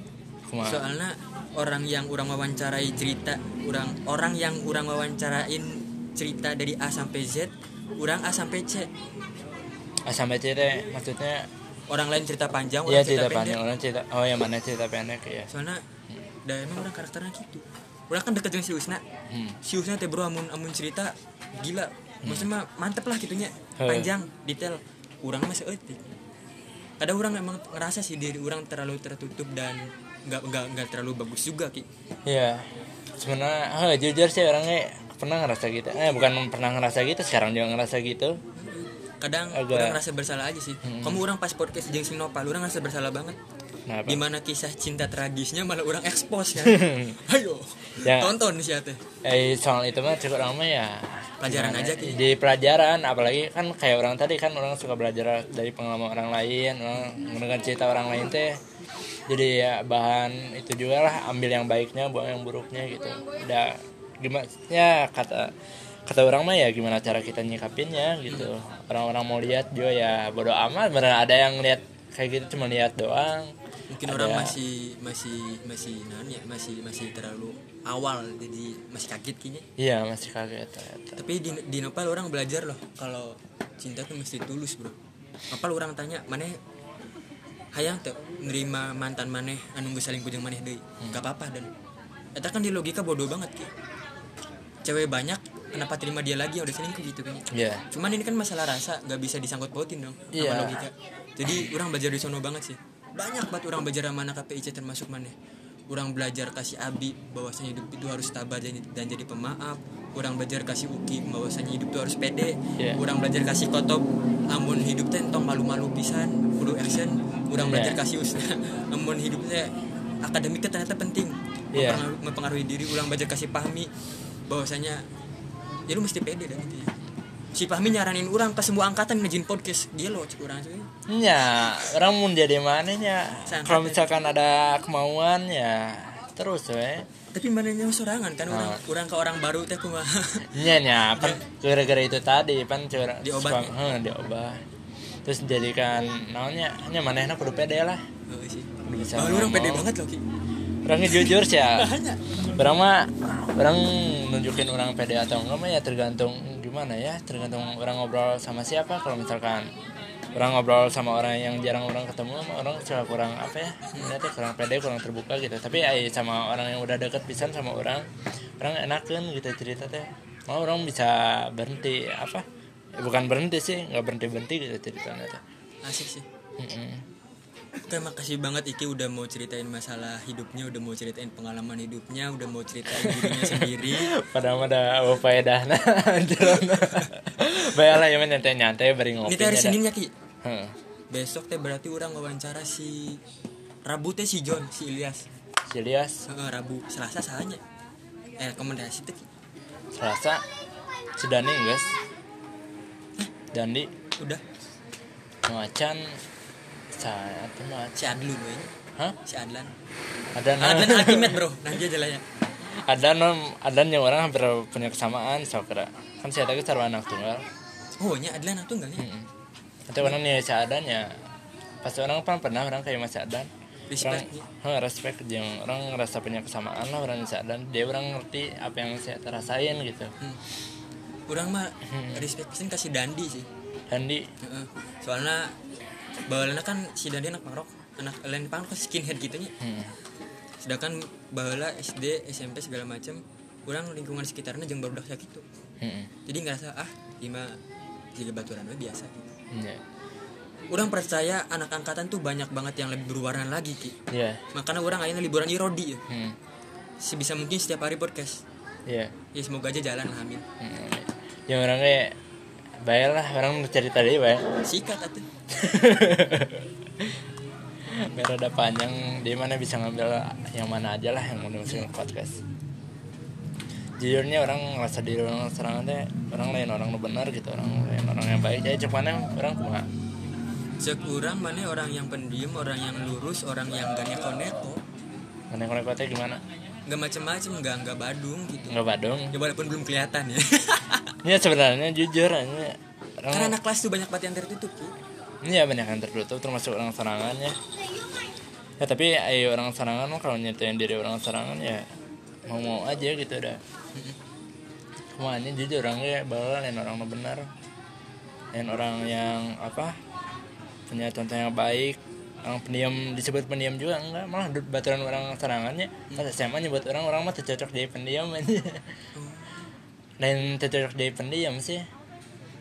Speaker 1: Kumaha
Speaker 2: soalnya orang yang orang wawancarai cerita orang orang yang orang wawancarain cerita dari A sampai Z orang A sampai C.
Speaker 1: Ah, sampai C teh maksudnya
Speaker 2: orang lain cerita panjang
Speaker 1: ya
Speaker 2: orang cerita,
Speaker 1: cerita
Speaker 2: pendek.
Speaker 1: panjang. Orang cerita oh yang mana cerita pendek ya
Speaker 2: soalnya dan emang orang karakternya gitu. Orang kan deket dengan si Usna
Speaker 1: hmm.
Speaker 2: si Usna teh bro amun amun cerita gila maksudnya mantep lah gitunya. Panjang detail. Orang masih etik kadang orang emang ngerasa sih diri orang terlalu tertutup dan nggak nggak nggak terlalu bagus juga ki.
Speaker 1: Ya sebenarnya eh, jujur sih orangnya pernah ngerasa gitu. Eh bukan pernah ngerasa gitu sekarang juga ngerasa gitu.
Speaker 2: Kadang
Speaker 1: Agak-
Speaker 2: orang ngerasa bersalah aja sih. Kamu orang pas podcast jeung si Nopal orang ngerasa bersalah banget
Speaker 1: kenapa
Speaker 2: gimana kisah cinta tragisnya malah orang expose kan? Ayo
Speaker 1: Ya.
Speaker 2: tonton sih teh
Speaker 1: eh soal itu mah cukup orang mah ya.
Speaker 2: Pelajaran
Speaker 1: gimana,
Speaker 2: aja, Ki.
Speaker 1: di pelajaran apalagi kan kayak orang tadi kan orang suka belajar dari pengalaman orang lain orang mendengar cerita orang lain teh. Jadi ya bahan itu juga lah ambil yang baiknya buang yang buruknya gitu. Udah gimana ya kata kata orang mah ya gimana cara kita nyikapinnya gitu. Orang-orang mau lihat juga ya bodo amat. Beneran ada yang lihat kayak gitu cuma lihat doang
Speaker 2: mungkin
Speaker 1: Ada-
Speaker 2: orang masih masih masih non ya masih masih terlalu awal jadi masih kaget kayaknya.
Speaker 1: Iya masih kaget ternyata.
Speaker 2: tapi di, di Nopal orang belajar loh kalau cinta tuh mesti tulus bro. Nopal orang tanya mana hayang tuh nerima mantan maneh anu saling kujeng maneh deui? Gak apa-apa dan. Eta kan di logika bodoh banget ki. Cewek banyak kenapa terima dia lagi? Udah selingkuh gitu kayaknya
Speaker 1: iya.
Speaker 2: Cuman ini kan masalah rasa gak bisa disangkut pautin dong sama
Speaker 1: Iya.
Speaker 2: logika. Jadi orang belajar di sono banget sih banyak banget orang belajar sama anak KPIC termasuk mana? Orang belajar kasih abi bahwasanya hidup itu harus tabah dan, dan jadi pemaaf. Orang belajar kasih uki bahwasanya hidup itu harus pede.
Speaker 1: Iya.
Speaker 2: orang belajar kasih kotop amun hidup teh tong malu-malu pisan kudu action orang belajar kasih usna amun hidup teh akademiknya ternyata penting.
Speaker 1: Iya.
Speaker 2: mempengaruhi, mempengaruhi diri. Orang belajar kasih pahmi bahwasanya ya lu mesti pede dan gitu ya si Fahmi nyaranin orang ke semua angkatan ngejin podcast dia loh cek orang tuh
Speaker 1: Ya, orang mau jadi mana ya? Kalau misalkan ada kemauan ya terus we.
Speaker 2: tapi mana yang sorangan kan orang
Speaker 1: Ah.
Speaker 2: orang ke orang baru teh kumaha
Speaker 1: Nya nya, pan gara-gara itu tadi pan curang
Speaker 2: Diobat ya?
Speaker 1: heh, diobat. Terus jadikan naonnya nya manehna kudu pede lah.
Speaker 2: Oh, sih. Oh, lu orang pede banget loh ki
Speaker 1: Orangnya jujur sih ya. Orang mah orang nunjukin orang pede atau enggak mah ya tergantung gimana ya, tergantung orang ngobrol sama siapa. Kalau misalkan orang ngobrol sama orang yang jarang orang ketemu sama orang suka kurang apa ya? Sebenarnya kurang pede kurang terbuka gitu. Tapi ay, sama orang yang udah deket pisan sama orang orang enakan gitu cerita teh. Mau orang bisa berhenti apa? Eh, bukan berhenti sih nggak berhenti berhenti gitu ceritanya teh.
Speaker 2: Asik sih.
Speaker 1: Mm-mm.
Speaker 2: Oke makasih banget Iki udah mau ceritain masalah hidupnya Udah mau ceritain pengalaman hidupnya Udah mau ceritain dirinya sendiri.
Speaker 1: Padahal ada faedah nah baiklah ya nyantai nyantai beri ngopi
Speaker 2: teh hari Senin ya Ki?
Speaker 1: Heeh.
Speaker 2: Besok teh berarti orang wawancara si Rabu teh si John, si Ilyas.
Speaker 1: Julius
Speaker 2: Heeh, Rabu, Selasa salahnya. Eh rekomendasi teh Ki.
Speaker 1: Selasa? Sudani guys. Dandi
Speaker 2: Udah,
Speaker 1: macan itu macan
Speaker 2: si Adlun we.
Speaker 1: hah?
Speaker 2: Si Adlan.
Speaker 1: Ada no,
Speaker 2: Adlan Ultimate bro, nanti aja lah ya
Speaker 1: ada no, ada yang orang hampir punya kesamaan so kira. Kan saya tadi sarwa anak tunggal.
Speaker 2: Oh nya Adlan aku enggak nih
Speaker 1: Mm-mm. Nanti orang nih seadanya pas orang kan pernah orang kayak masih ada orang
Speaker 2: Respect
Speaker 1: huh, respect yang orang ngerasa punya kesamaan lah orang seadan dia orang ngerti apa yang saya rasain gitu.
Speaker 2: Orang mah respect pisan kasih Dandi sih.
Speaker 1: Dandi.
Speaker 2: Heeh. Soalnya Bahalana kan si Dandi anak parok Anak lain parok kan skinhead gitu nya
Speaker 1: hmm.
Speaker 2: sedangkan bahala SD SMP segala macam orang lingkungan sekitarnya jeung baru sakit gitu
Speaker 1: Hmm.
Speaker 2: jadi ngerasa ah lima juga baturan biasa gitu.
Speaker 1: Iya.
Speaker 2: orang percaya anak angkatan tuh banyak banget yang lebih berwarna lagi ki
Speaker 1: Iya.
Speaker 2: makanya orang akhirnya liburan di Rodi ya
Speaker 1: Hmm.
Speaker 2: sebisa mungkin setiap hari podcast
Speaker 1: Iya.
Speaker 2: ya semoga aja jalan lah amin
Speaker 1: Hmm. Yang orang kayak baiklah orang cerita deh baik
Speaker 2: sikat atuh.
Speaker 1: Biar ada panjang di mana bisa ngambil yang mana aja lah yang mau dimasukin ke podcast. Jujurnya orang ngerasa diri orang serangan teh orang lain orang benar gitu orang lain orang yang baik. Jadi cek mana orang kumaha?
Speaker 2: Cek orang mana orang yang pendiam orang yang lurus orang yang gak neko-neko.
Speaker 1: Mana konek teh gimana
Speaker 2: nggak macem-macem nggak nggak badung gitu.
Speaker 1: Nggak badung?
Speaker 2: Ya walaupun belum kelihatan ya.
Speaker 1: Ya sebenarnya jujur aja orang
Speaker 2: karena anak kelas tuh banyak banget yang tertutup ki.
Speaker 1: Ini ya banyak yang tertutup termasuk orang serangan ya. Ya tapi ayo orang serangan kalau nyatain diri orang serangan ya mau mau aja gitu dah. Semuanya jujur orangnya bahwa lain orang benar. Lain orang yang apa punya contoh yang baik orang pendiam disebut pendiam juga enggak. Malah baturan orang serangannya. Pas SMA nyebut orang orang mah cocok jadi pendiam aja. Lain cocok jadi pendiam sih.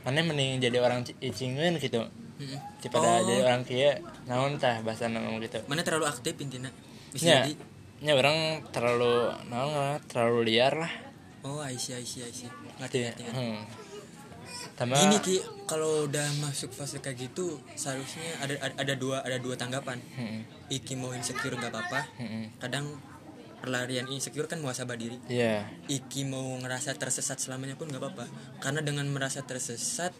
Speaker 1: Mana mending jadi orang ci- icingan gitu.
Speaker 2: Mm-mm.
Speaker 1: daripada
Speaker 2: Oh.
Speaker 1: jadi orang kia. Naon tah bahasa naon gitu.
Speaker 2: Mana terlalu aktif intinya? Bisa
Speaker 1: ya.
Speaker 2: jadi.
Speaker 1: Ya orang terlalu naon terlalu liar lah.
Speaker 2: Oh Aisyah Aisyah Aisyah ngerti
Speaker 1: Iya,
Speaker 2: ngerti ngerti.
Speaker 1: hmm. Sama
Speaker 2: gini ki kalau udah masuk fase kayak gitu seharusnya ada ada, ada dua ada dua tanggapan.
Speaker 1: Hmm,
Speaker 2: iki mau insecure nggak apa-apa.
Speaker 1: Hmm,
Speaker 2: kadang perlarian insecure kan muasabah diri.
Speaker 1: Iya,
Speaker 2: iki mau ngerasa tersesat selamanya pun nggak apa-apa. Karena dengan merasa tersesat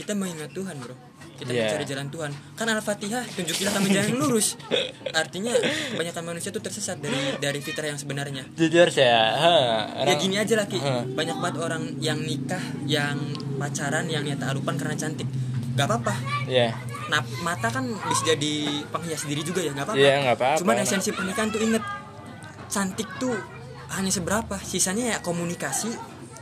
Speaker 2: kita mengingat Tuhan bro. Kita
Speaker 1: Iya.
Speaker 2: mencari jalan Tuhan. Kan al-fatihah tunjukilah kami jalan yang lurus. Artinya kebanyakan manusia tuh tersesat dari dari fitrah yang sebenarnya.
Speaker 1: Jujur saya ha,
Speaker 2: ya
Speaker 1: orang
Speaker 2: gini aja
Speaker 1: Heeh.
Speaker 2: banyak banget orang yang nikah yang pacaran yang niat ta'arupan karena cantik. Gak apa-apa.
Speaker 1: Ya
Speaker 2: nah mata kan bisa jadi penghias diri juga ya gak apa-apa.
Speaker 1: Iya, nggak apa-apa.
Speaker 2: cuman esensi pernikahan tuh inget cantik tuh hanya seberapa. Sisanya ya komunikasi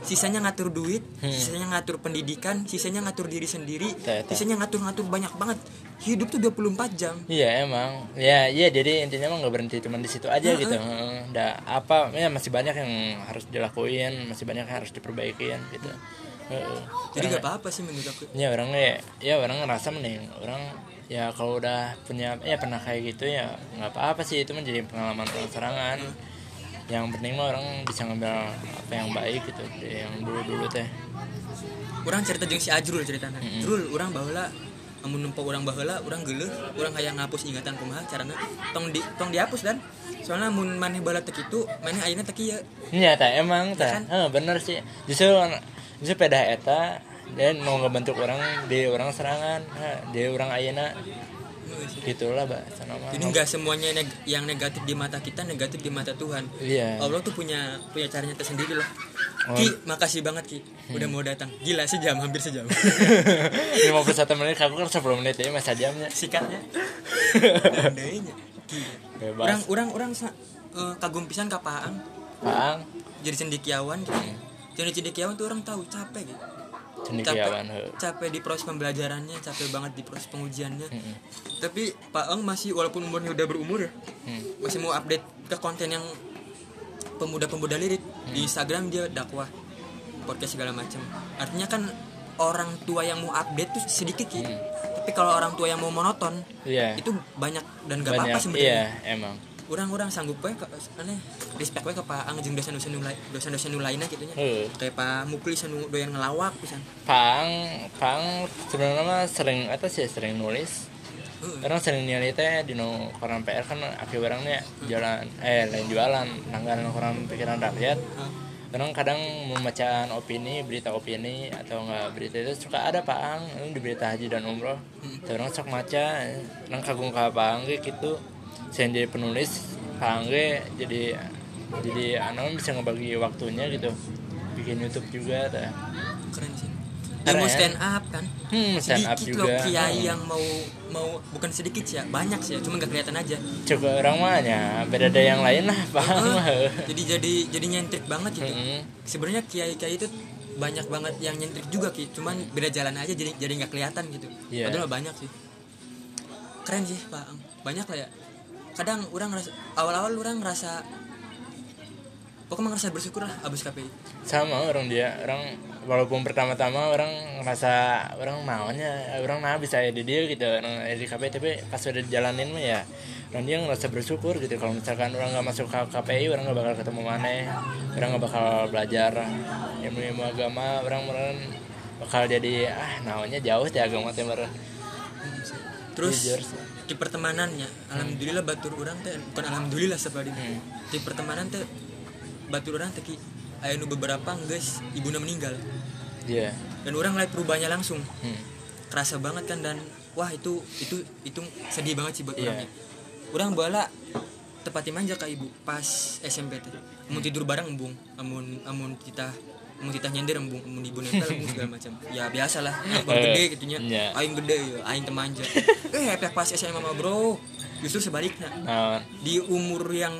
Speaker 2: sisanya ngatur duit
Speaker 1: Hmm.
Speaker 2: sisanya ngatur pendidikan sisanya ngatur diri sendiri
Speaker 1: eta.
Speaker 2: sisanya ngatur-ngatur banyak banget hidup tuh 24 jam
Speaker 1: Iya emang, ya iya jadi intinya emang nggak berhenti cuma di situ aja
Speaker 2: Heeh.
Speaker 1: gitu. Heeh. Da apa, ya masih banyak yang harus dilakuin, masih banyak yang harus diperbaikin gitu. Heeh.
Speaker 2: jadi
Speaker 1: Orang-
Speaker 2: gak apa-apa sih menurut aku
Speaker 1: ya orang ya ya orang ngerasa mending orang ya kalau udah punya ya pernah kayak gitu ya nggak apa-apa sih itu menjadi pengalaman orang serangan yang penting mah orang bisa ngambil apa yang baik gitu yang dulu dulu teh.
Speaker 2: Orang cerita jeung si Ajrul ceritanya. Jrul orang baheula amun numpuk orang baheula orang geuleuh orang hayang ngapus ingatan kumaha carana tong di tong dihapus dan. Soalnya mun maneh baheula teu kitu maneh ayeuna teu kieu.
Speaker 1: Iya teh emang teh.
Speaker 2: Kan?
Speaker 1: Heeh, bener sih. Justru justru peda eta dan mau ngebentuk orang di orang serangan di orang ayana gitulah bahasa nama
Speaker 2: jadi nggak semuanya neg- yang negatif di mata kita negatif di mata Tuhan.
Speaker 1: Iya.
Speaker 2: Allah tuh punya punya caranya tersendiri loh.
Speaker 1: Oh.
Speaker 2: Ki makasih banget Ki. Udah mau datang. Gila sejam hampir sejam.
Speaker 1: 51 menit aku kan 10 menit ya masa jamnya.
Speaker 2: Sikatnya. Dandainya. Gila.
Speaker 1: bebas.
Speaker 2: Orang orang orang sa- eh, kagum pisan ka Paang
Speaker 1: Paang
Speaker 2: jadi cendekiawan gitu jadi cendekiawan tuh orang tahu capek gitu
Speaker 1: cendekiawan heuh.
Speaker 2: capek di proses pembelajarannya capek banget di proses pengujiannya
Speaker 1: Mm-mm.
Speaker 2: tapi Pak Eng masih walaupun umurnya udah berumur ya
Speaker 1: Hmm.
Speaker 2: masih mau update ke konten yang pemuda-pemuda lirik di Instagram dia dakwah podcast segala macam artinya kan orang tua yang mau update tuh sedikit ya tapi kalau orang tua yang mau monoton
Speaker 1: Iya.
Speaker 2: itu banyak dan gak apa-apa sebenarnya
Speaker 1: iya emang
Speaker 2: orang-orang sanggup ke aneh respect we ke Pak Ang jeung dosen-dosen nu lai- dosen-dosen nu lainnya gitu nya
Speaker 1: Heuh.
Speaker 2: kayak Pak Mukli sanu doyan ngelawak pisan.
Speaker 1: Pang Pang sebenarnya mah sering atau sih sering nulis.
Speaker 2: Heuh.
Speaker 1: orang sering nyari teh di no koran PR kan aki barangnya jualan eh lain jualan langganan koran pikiran rakyat.
Speaker 2: Hah.
Speaker 1: orang kadang membacaan opini berita opini atau enggak berita itu suka ada paang ini di berita haji dan umroh. Tapi orang sok maca orang kagum ke paang ge gitu saya jadi penulis paang ge jadi jadi anak bisa ngebagi waktunya gitu. Bikin YouTube juga tah.
Speaker 2: keren sih.
Speaker 1: Keren.
Speaker 2: ilmu stand up kan?
Speaker 1: Hmm, stand up
Speaker 2: sedikit loh
Speaker 1: juga.
Speaker 2: kiai
Speaker 1: Hmm.
Speaker 2: yang mau mau bukan sedikit sih ya banyak sih ya cuma gak kelihatan aja.
Speaker 1: Coba orang mah ya beda ada yang lain lah paang mah.
Speaker 2: Jadi jadi jadi nyentrik banget gitu.
Speaker 1: Mm-mm.
Speaker 2: sebenarnya kiai kiai itu banyak banget yang nyentrik juga ki. Cuman beda jalan aja jadi jadi nggak kelihatan gitu.
Speaker 1: Iya.
Speaker 2: padahal banyak sih. Keren sih pak. Banyak lah ya kadang orang ngerasa awal-awal orang ngerasa pokoknya ngerasa bersyukur lah abis KPI
Speaker 1: sama orang dia orang walaupun pertama-tama orang ngerasa orang maunya orang nah bisa di dia gitu orang di KPI tapi pas udah dijalanin mah ya orang dia ngerasa bersyukur gitu kalau misalkan orang nggak masuk ke KPI orang nggak bakal ketemu mana orang nggak bakal belajar ilmu-ilmu agama orang orang bakal jadi ah namanya jauh ya agama teh meureun.
Speaker 2: terus
Speaker 1: Jujur sih.
Speaker 2: Di pertemanannya alhamdulillah batur orang teh bukan alhamdulillah seperti
Speaker 1: Hmm.
Speaker 2: di pertemanan teh batur orang teh ki aya nu beberapa guys ibuna meninggal
Speaker 1: iya
Speaker 2: dan orang lihat perubahannya langsung
Speaker 1: Hmm.
Speaker 2: kerasa banget kan dan wah itu itu itu sedih banget sih buat
Speaker 1: Iya.
Speaker 2: orangnya orang bala tepati manja ke ibu pas SMP teh mau tidur bareng embung amun amun kita amun kita nyender embung amun ibu nempel embung segala macam. Ya biasa lah anak baru gede gitu nya
Speaker 1: Iya.
Speaker 2: aing gede ya aing temanja. Eh efek pas SMA mah bro. Justru sebaliknya.
Speaker 1: Nah
Speaker 2: di umur yang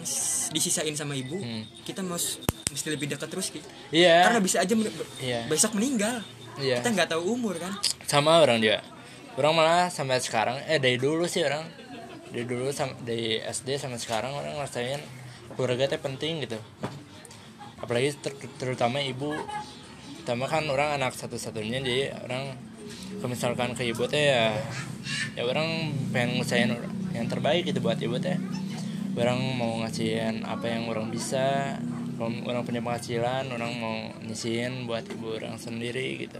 Speaker 2: disisain sama ibu
Speaker 1: Hmm.
Speaker 2: kita mesti mesti lebih dekat terus Ki.
Speaker 1: iya.
Speaker 2: Karena bisa aja men-
Speaker 1: Iya.
Speaker 2: besok meninggal.
Speaker 1: Iya.
Speaker 2: kita nggak tahu umur kan?
Speaker 1: Sama orang dia. Orang malah sampai sekarang eh dari dulu sih orang. Dari dulu dari SD sampai sekarang orang ngerasain keluarga teh penting gitu apalagi ter- terutama ibu. Terutama kan orang anak satu-satunya jadi orang kalau misalkan ke ibu teh ya ya orang pengen ngusahain yang terbaik gitu buat ibu teh. Orang mau ngasihin apa yang orang bisa kalau orang punya penghasilan orang mau nyisihin buat ibu orang sendiri gitu.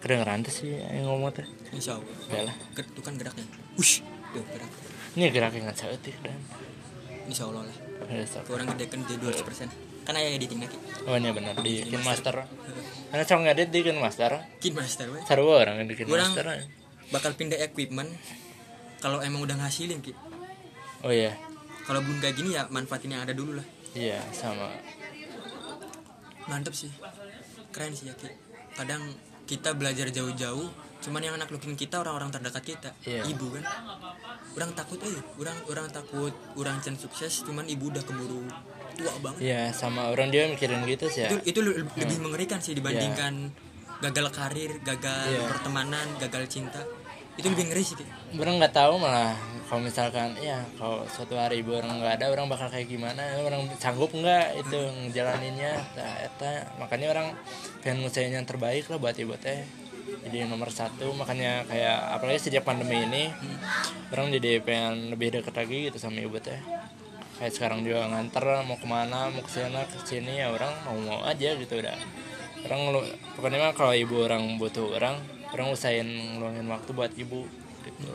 Speaker 1: Kedengeran tuh sih yang ngomong teh.
Speaker 2: Insya Allah.
Speaker 1: Ya
Speaker 2: itu kan geraknya. Wush, tuh gerak.
Speaker 1: Ini gerak yang seetik dan.
Speaker 2: Insya Allah lah. Orang gede kan jadi 200 persen kan ayah editing lagi.
Speaker 1: Oh ini benar. Di Kin Master. Karena cong ngedit di Kin Master
Speaker 2: kin master we
Speaker 1: seru orang di Kin Master
Speaker 2: bakal pindah equipment. Kalau emang udah ngasilin ki.
Speaker 1: Oh iya.
Speaker 2: Kalau belum kayak gini ya manfaatin yang ada dulu lah.
Speaker 1: Iya sama.
Speaker 2: Mantep sih. Keren sih ya ki. Kadang kita belajar jauh-jauh cuman yang naklukin kita orang-orang terdekat kita.
Speaker 1: Iya.
Speaker 2: ibu kan. Orang takut eh. Orang orang takut orang can sukses cuman ibu udah keburu tua banget.
Speaker 1: Iya sama orang dia mikirin gitu sih ya.
Speaker 2: Itu itu le- lebih mengerikan sih dibandingkan gagal karir gagal
Speaker 1: Iya.
Speaker 2: pertemanan gagal cinta. Itu lebih ngeri sih
Speaker 1: orang nggak tahu malah kalau misalkan ya kalau suatu hari ibu orang nggak ada orang bakal kayak gimana? Orang sanggup nggak itu ngejalaninnya? Nah, eta makanya orang pengen ngusahain yang terbaik lah buat ibu teh. Jadi nomor satu makanya kayak apalagi sejak pandemi ini orang jadi pengen lebih dekat lagi gitu sama ibu teh kayak sekarang juga nganter mau ke mana mau ke sana ke sini ya orang mau mau aja gitu udah. Orang lu pokoknya mah kalau ibu orang butuh orang orang usahain ngeluangin waktu buat ibu gitu.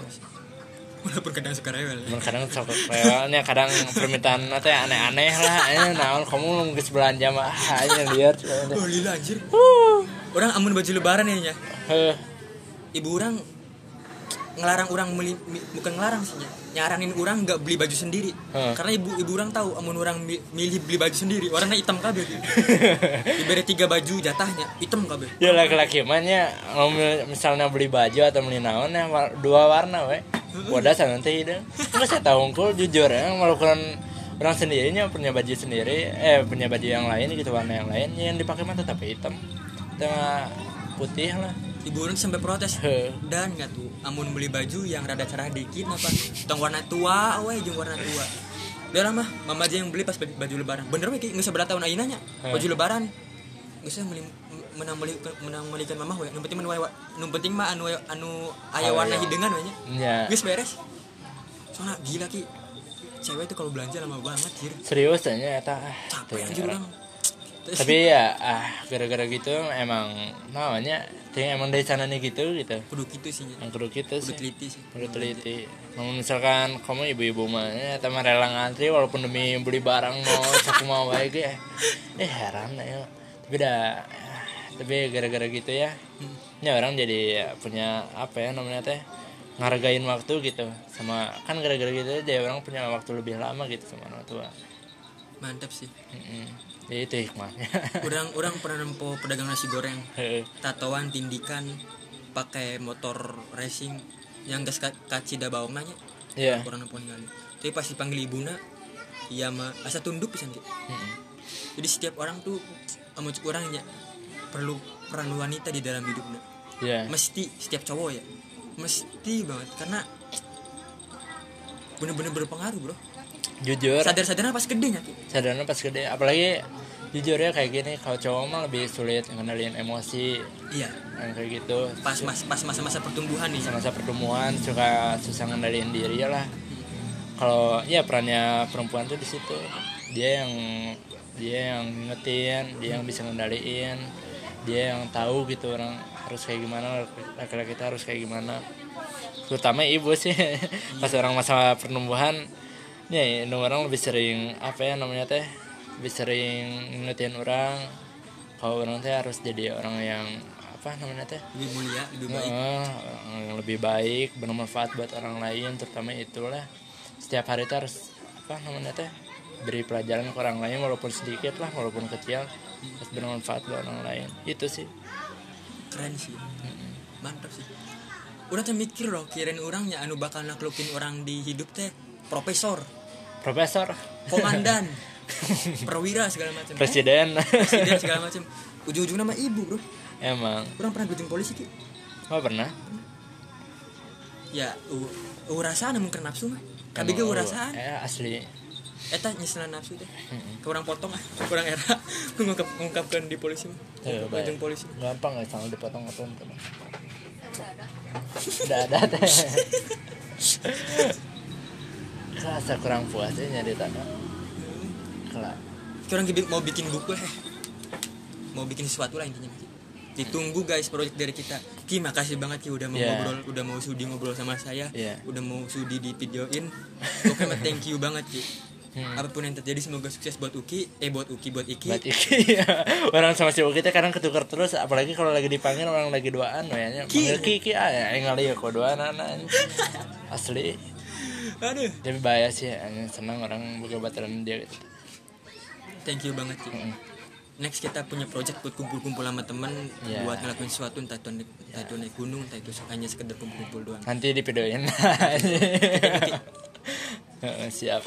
Speaker 2: Walaupun kadang suka rewel ya.
Speaker 1: Kadang sok rewelnya kadang permintaan nanti aneh-aneh lah. Eh naon kamu nunggu belanja mah ah, aja lihat.
Speaker 2: Oh lila anjir. Orang amun baju lebaran ya ibu orang ngelarang orang meli, mi- bukan ngelarang sih Nya. nyaranin orang nggak beli baju sendiri.
Speaker 1: Hah.
Speaker 2: karena ibu ibu orang tahu amun orang mi- milih beli baju sendiri warna hitam kabeh. Diberi tiga baju jatahnya hitam kabeh.
Speaker 1: Ya laki-laki mil- misalnya beli baju atau beli naon ya dua warna we. Wadah sana teh itu nggak saya tahu unggul jujur ya melakukan orang sendirinya punya baju sendiri eh punya baju yang lain gitu warna yang lain yang dipakai mah tetap hitam. Tengah putih lah
Speaker 2: ibu orang sampai protes. Dan nggak tuh amun beli baju yang rada cerah dikit apa? Tong warna tua we jeung warna tua. Udah lah mah. Mama aja yang beli pas baju lebaran. Bener we nggak seberapa tahun ayeuna nya.
Speaker 1: Heh.
Speaker 2: baju lebaran. Nggak usah menang beli menang belikan mama we. Nu penting mah nu- penting mah anu anu aya
Speaker 1: Oh,
Speaker 2: warna
Speaker 1: iya.
Speaker 2: hideungan we nya.
Speaker 1: Ya
Speaker 2: geus beres. Soalnya gila ki. Cewek tuh kalau belanja lama banget jir.
Speaker 1: Serius aja eta ah,
Speaker 2: capek anjir
Speaker 1: ngarang. Tapi ya ah gara-gara gitu emang namanya ting emang dari sananya gitu gitu.
Speaker 2: Kudu gitu sih.
Speaker 1: Yang kudu gitu
Speaker 2: kudu
Speaker 1: sih.
Speaker 2: teliti sih.
Speaker 1: Kudu teliti. Namun misalkan kamu ibu-ibu mah ya sama rela ngantri walaupun demi beli barang mau cakup mau baik ya. Eh heran ya. Tapi dah ah, tapi gara-gara gitu ya. Ya orang jadi ya, punya apa ya namanya teh ngargain waktu gitu. Sama kan gara-gara gitu dia orang punya waktu lebih lama gitu sama orang tua.
Speaker 2: Mantap sih.
Speaker 1: Mm-mm. jadi itu hikmahnya
Speaker 2: orang orang pernah nempo pedagang nasi goreng. Tatoan tindikan pakai motor racing yang gas ka- kacida bawang nanya.
Speaker 1: Iya.
Speaker 2: orang nempo ningali tapi pas dipanggil ibuna iya mah asa tunduk pisan gitu jadi setiap orang tuh amun orangnya perlu peran wanita di dalam hidupnya
Speaker 1: Iya.
Speaker 2: mesti setiap cowok ya mesti banget. Karena bener-bener berpengaruh bro
Speaker 1: jujur.
Speaker 2: Sadar-sadar pas gede Ki.
Speaker 1: sadarnya pas gede. Apalagi jujur ya kayak gini kalau cowok mah lebih sulit ngendaliin emosi.
Speaker 2: Iya.
Speaker 1: Yang kayak gitu.
Speaker 2: Pas mas pas masa-masa pertumbuhan nih.
Speaker 1: Masa pertemuan suka susah ngendaliin diri ya lah. Kalau ya perannya perempuan tuh di situ. Dia yang dia yang ngetin dia yang bisa ngendaliin. Dia yang tahu gitu orang harus kayak gimana laki-laki kita harus kayak gimana. Terutama ibu sih. Pas orang masa pertumbuhan ya ini orang lebih sering apa ya namanya teh lebih sering ngetin orang. Kalau orang teh harus jadi orang yang apa namanya teh?
Speaker 2: Lebih mulia lebih baik.
Speaker 1: Yang lebih baik bermanfaat buat orang lain terutama itulah. Setiap hari itu harus apa namanya teh beri pelajaran ke orang lain walaupun sedikit lah walaupun kecil. Harus bermanfaat buat orang lain. Itu sih.
Speaker 2: Keren sih. Mantap sih. Udah tuh mikir loh kirain orangnya anu bakal naklukin orang di hidup teh profesor.
Speaker 1: Profesor.
Speaker 2: Komandan. Perwira segala macam Eh,
Speaker 1: presiden.
Speaker 2: Presiden segala macam. Ujung-ujung nama ibu bro.
Speaker 1: Emang.
Speaker 2: Orang pernah gujung polisi ki?
Speaker 1: Oh pernah?
Speaker 2: Ya u, u rasaan mungkin nafsu mah. Tapi gue
Speaker 1: Emang,
Speaker 2: rasaan
Speaker 1: eh asli.
Speaker 2: Eta nyeselan nafsu teh. Kurang potong ah. Kurang era. Gue ngungkap ngungkapkan di polisi mah.
Speaker 1: Eh,
Speaker 2: ujung polisi.
Speaker 1: Gampang ya sama dipotong potong udah ada teh rasa kurang puas ya nyari tanah. Kelak.
Speaker 2: Gibi- mau bikin buku eh mau bikin sesuatu lah intinya. Ditunggu guys proyek dari kita. Ki makasih banget Ki udah mau
Speaker 1: Yeah.
Speaker 2: ngobrol udah mau sudi ngobrol sama saya.
Speaker 1: Yeah.
Speaker 2: udah mau sudi di videoin. Oke mah thank you banget Ki.
Speaker 1: Hmm.
Speaker 2: apa pun yang terjadi semoga sukses buat Uki. Eh buat Uki buat Iki.
Speaker 1: Buat Iki orang sama si kita kadang ketukar terus apalagi kalau lagi dipanggil orang lagi duaan kayaknya
Speaker 2: Ki.
Speaker 1: Ki Ki. Ah ya ngali ya kok duaan anak asli
Speaker 2: aduh.
Speaker 1: Tapi bahaya sih senang orang buka bataran dia gitu.
Speaker 2: Thank you banget Ki. Next kita punya project buat kumpul-kumpul sama temen
Speaker 1: Yeah.
Speaker 2: buat ngelakuin sesuatu entah itu naik, entah itu naik gunung entah itu hanya sekedar kumpul-kumpul doang.
Speaker 1: Nanti di videoin. Heeh, siap